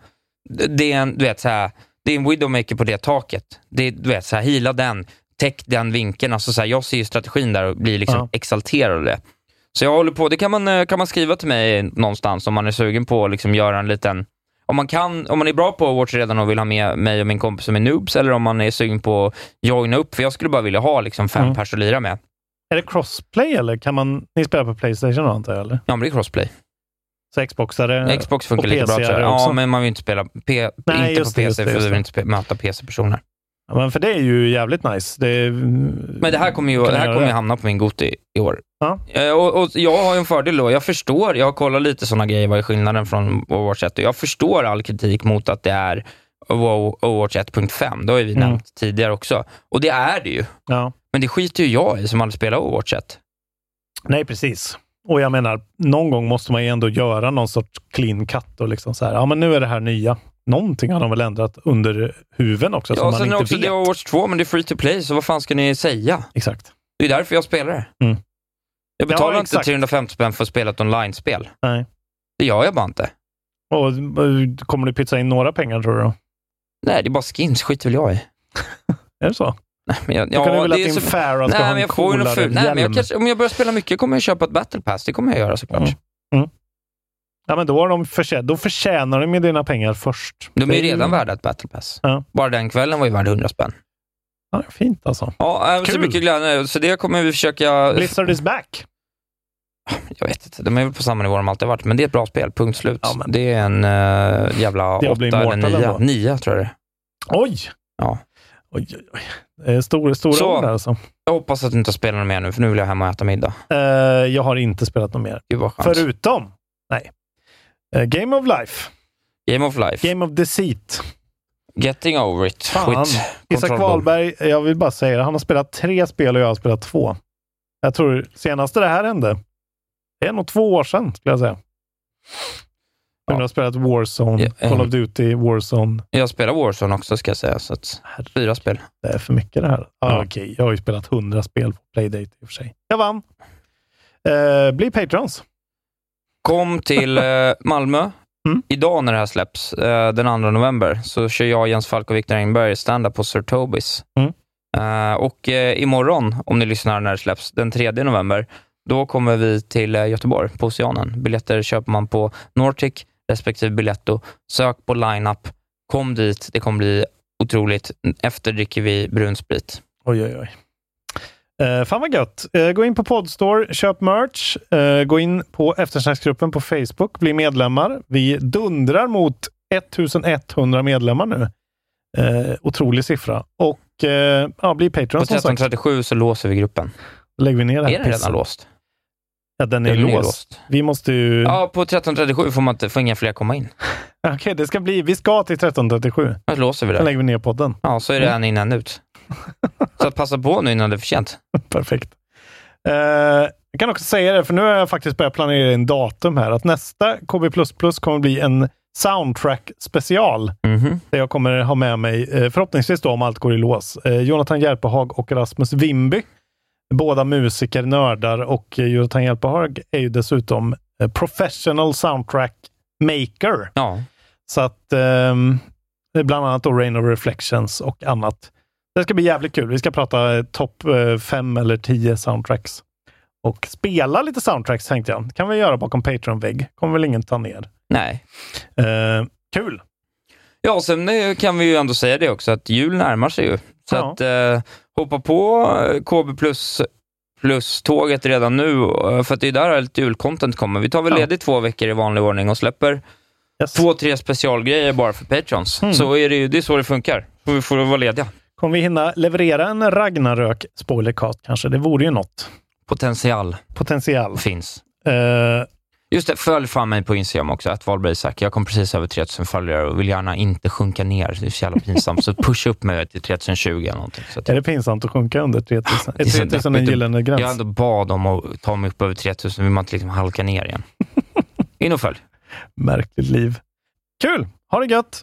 det är en, du vet, så här, det är en widowmaker på det taket. Det är, du vet, så här, hila den, täck den vinkeln. Alltså, så här, jag ser ju strategin där och blir liksom Ja. exalterad av det. Så jag håller på, det kan man, eh, kan man skriva till mig någonstans om man är sugen på att liksom göra en liten om man, kan, om man är bra på Overwatch redan och vill ha med mig och min kompis som är noobs, eller om man är sugen på att joina upp, för jag skulle bara vilja ha liksom fem Mm. pers att lira med. Är det crossplay eller kan man... Ni spelar på Playstation antar jag? Eller? Ja, men det är crossplay. Så Xboxare Xbox funkar och lika bra tror jag. Ja, men man vill inte spela P- Nej, inte på PC, det, för vi vill inte möta PC-personer. Ja, men för det är ju jävligt nice. Det är, Men det här kommer ju det här kommer ju hamna på min Goti i år. Ja. Eh, Och, och jag har ju en fördel då. Jag förstår, jag har kollat lite sådana grejer, vad är skillnaden från Overwatch 1? Och jag förstår all kritik mot att det är Overwatch 1.5. Det har ju vi Mm. nämnt tidigare också. Och det är det ju. ja. Men det skiter ju jag i som aldrig spelar Overwatch 1. Nej, precis. Och jag menar, någon gång måste man ju ändå göra någon sorts clean cut och liksom så här, ja men nu är det här nya. Någonting har de väl ändrat under huven också som Ja, man sen är inte också vet. det är Overwatch 2, men det är free to play, så vad fan ska ni säga? Exakt. Det är därför jag spelar det. Mm. Jag betalar Ja, inte exakt. 350 spänn för att spela ett online-spel. Nej. Det gör jag bara inte. Och eh, kommer du pytsa in några pengar tror du? Nej, det är bara skins, skit väl jag i. Är det så? Men jag, Då kan du väl att din så- Farah ska Nej, ha en coolare fult. Nej, men jag hjälm. kanske, om jag börjar spela mycket kommer jag köpa ett battle pass. Det kommer jag göra såklart. Mm. Mm. Ja, men då, har de förtjä- då förtjänar de med dina pengar först. De är ju ju- redan värda ett battle pass. Ja. Bara den kvällen var ju värd 100 spänn. Ja, fint alltså. Ja, äh, så Kul. mycket glädje. Så det kommer vi försöka... Blizzard is back. Jag vet inte, de är väl på samma nivå de alltid har varit, men det är ett bra spel. Punkt slut. Ja, men- Det är en uh, jävla åtta eller nia. Nia tror jag det är. Oj! Ja. Oj, oj, oj. Det är stora, stora Så. ord alltså. Jag hoppas att du inte spelar något mer nu, för nu vill jag hem och äta middag. Eh, jag har inte spelat något mer. Förutom, nej. Eh, Game of Life. Game of Life. Game of Deceit. Getting over it. Fan. Isak. Wahlberg, jag vill bara säga det, han har spelat tre spel och jag har spelat två. Jag tror senaste det här hände, det är nog två år sedan skulle jag säga. Ja. Jag har spelat Warzone, Ja, Call eh. of Duty, Warzone. Jag spelar Warzone också ska jag säga, så att Herre. fyra spel. Det är för mycket det här. Ah, Ja. Okej, jag har ju spelat hundra spel på Playdate i och för sig. Jag vann. Eh, bli patrons. Kom till eh, Malmö. Mm. Idag när det här släpps, eh, den 2 november, så kör jag, Jens Falk och Viktor Engberg stand-up på Sir Tobis. Mm. Eh, och eh, imorgon, om ni lyssnar när det släpps, den 3 november, då kommer vi till eh, Göteborg, på Oceanen. Biljetter köper man på Nortic respektive Biletto. Sök på line-up. Kom dit, det kommer bli otroligt. Efter dricker vi brun sprit. Oj, oj, oj. Eh, fan vad gött. Eh, gå in på Podstore, köp merch. Eh, gå in på eftersnacksgruppen på Facebook, bli medlemmar. Vi dundrar mot 1100 medlemmar nu. Eh, otrolig siffra. Och eh, ja, bli På Patreon sagt. 1337 så låser vi gruppen. Lägger vi ner det här Är den redan låst? Ja, den är Den låst. låst. Vi måste ju... Ja, på 1337 får, man inte, får inga fler komma in. Okej, det ska bli... Vi ska till 1337. Då låser vi Sen det. lägger vi ner podden. Ja, så är det Mm. en in, en ut. Så att passa på nu innan det är för sent. Perfekt. Eh, jag kan också säga det, för nu har jag faktiskt börjat planera in datum här. Att nästa KB++ kommer bli en soundtrack special. Mhm. Där jag kommer ha med mig, eh, förhoppningsvis då om allt går i lås, eh, Jonathan Järpehag och Rasmus Wimby. Båda musiker, nördar och Jonathan Järpehag är ju dessutom eh, professional soundtrack maker. Ja, Så att ehm, bland annat då Rain of Reflections och annat. Det ska bli jävligt kul. Vi ska prata eh, topp eh, fem eller tio soundtracks. Och spela lite soundtracks tänkte jag. Det kan vi göra bakom Patreon-vägg. kommer väl ingen ta ner. Nej. Eh, kul! Ja, sen eh, kan vi ju ändå säga det också, att jul närmar sig ju. Så Ja. att eh, hoppa på KB plus, plus tåget redan nu, för att det är där allt julcontent kommer. Vi tar väl Ja. ledigt två veckor i vanlig ordning och släpper Yes. två, tre specialgrejer bara för patrons. Mm. Så är det det är så det funkar. Vi får vara lediga. Kommer vi hinna leverera en Ragnarök spoilercast kanske? Det vore ju något. Potential Potential. finns. Eh, Just det, följ fram mig på Instagram också, att Wahlberg Isak. Jag kom precis över 3000 följare och vill gärna inte sjunka ner. Det är så jävla pinsamt. Så pusha upp mig till 3020 eller någonting. Så att är det pinsamt att sjunka under 3000? Är Det är så 3000 en gyllene gräns? Jag ändå bad om att ta mig upp över 3000, vill man inte liksom halka ner igen. In och följ. Märkligt liv. Kul! Ha det gött!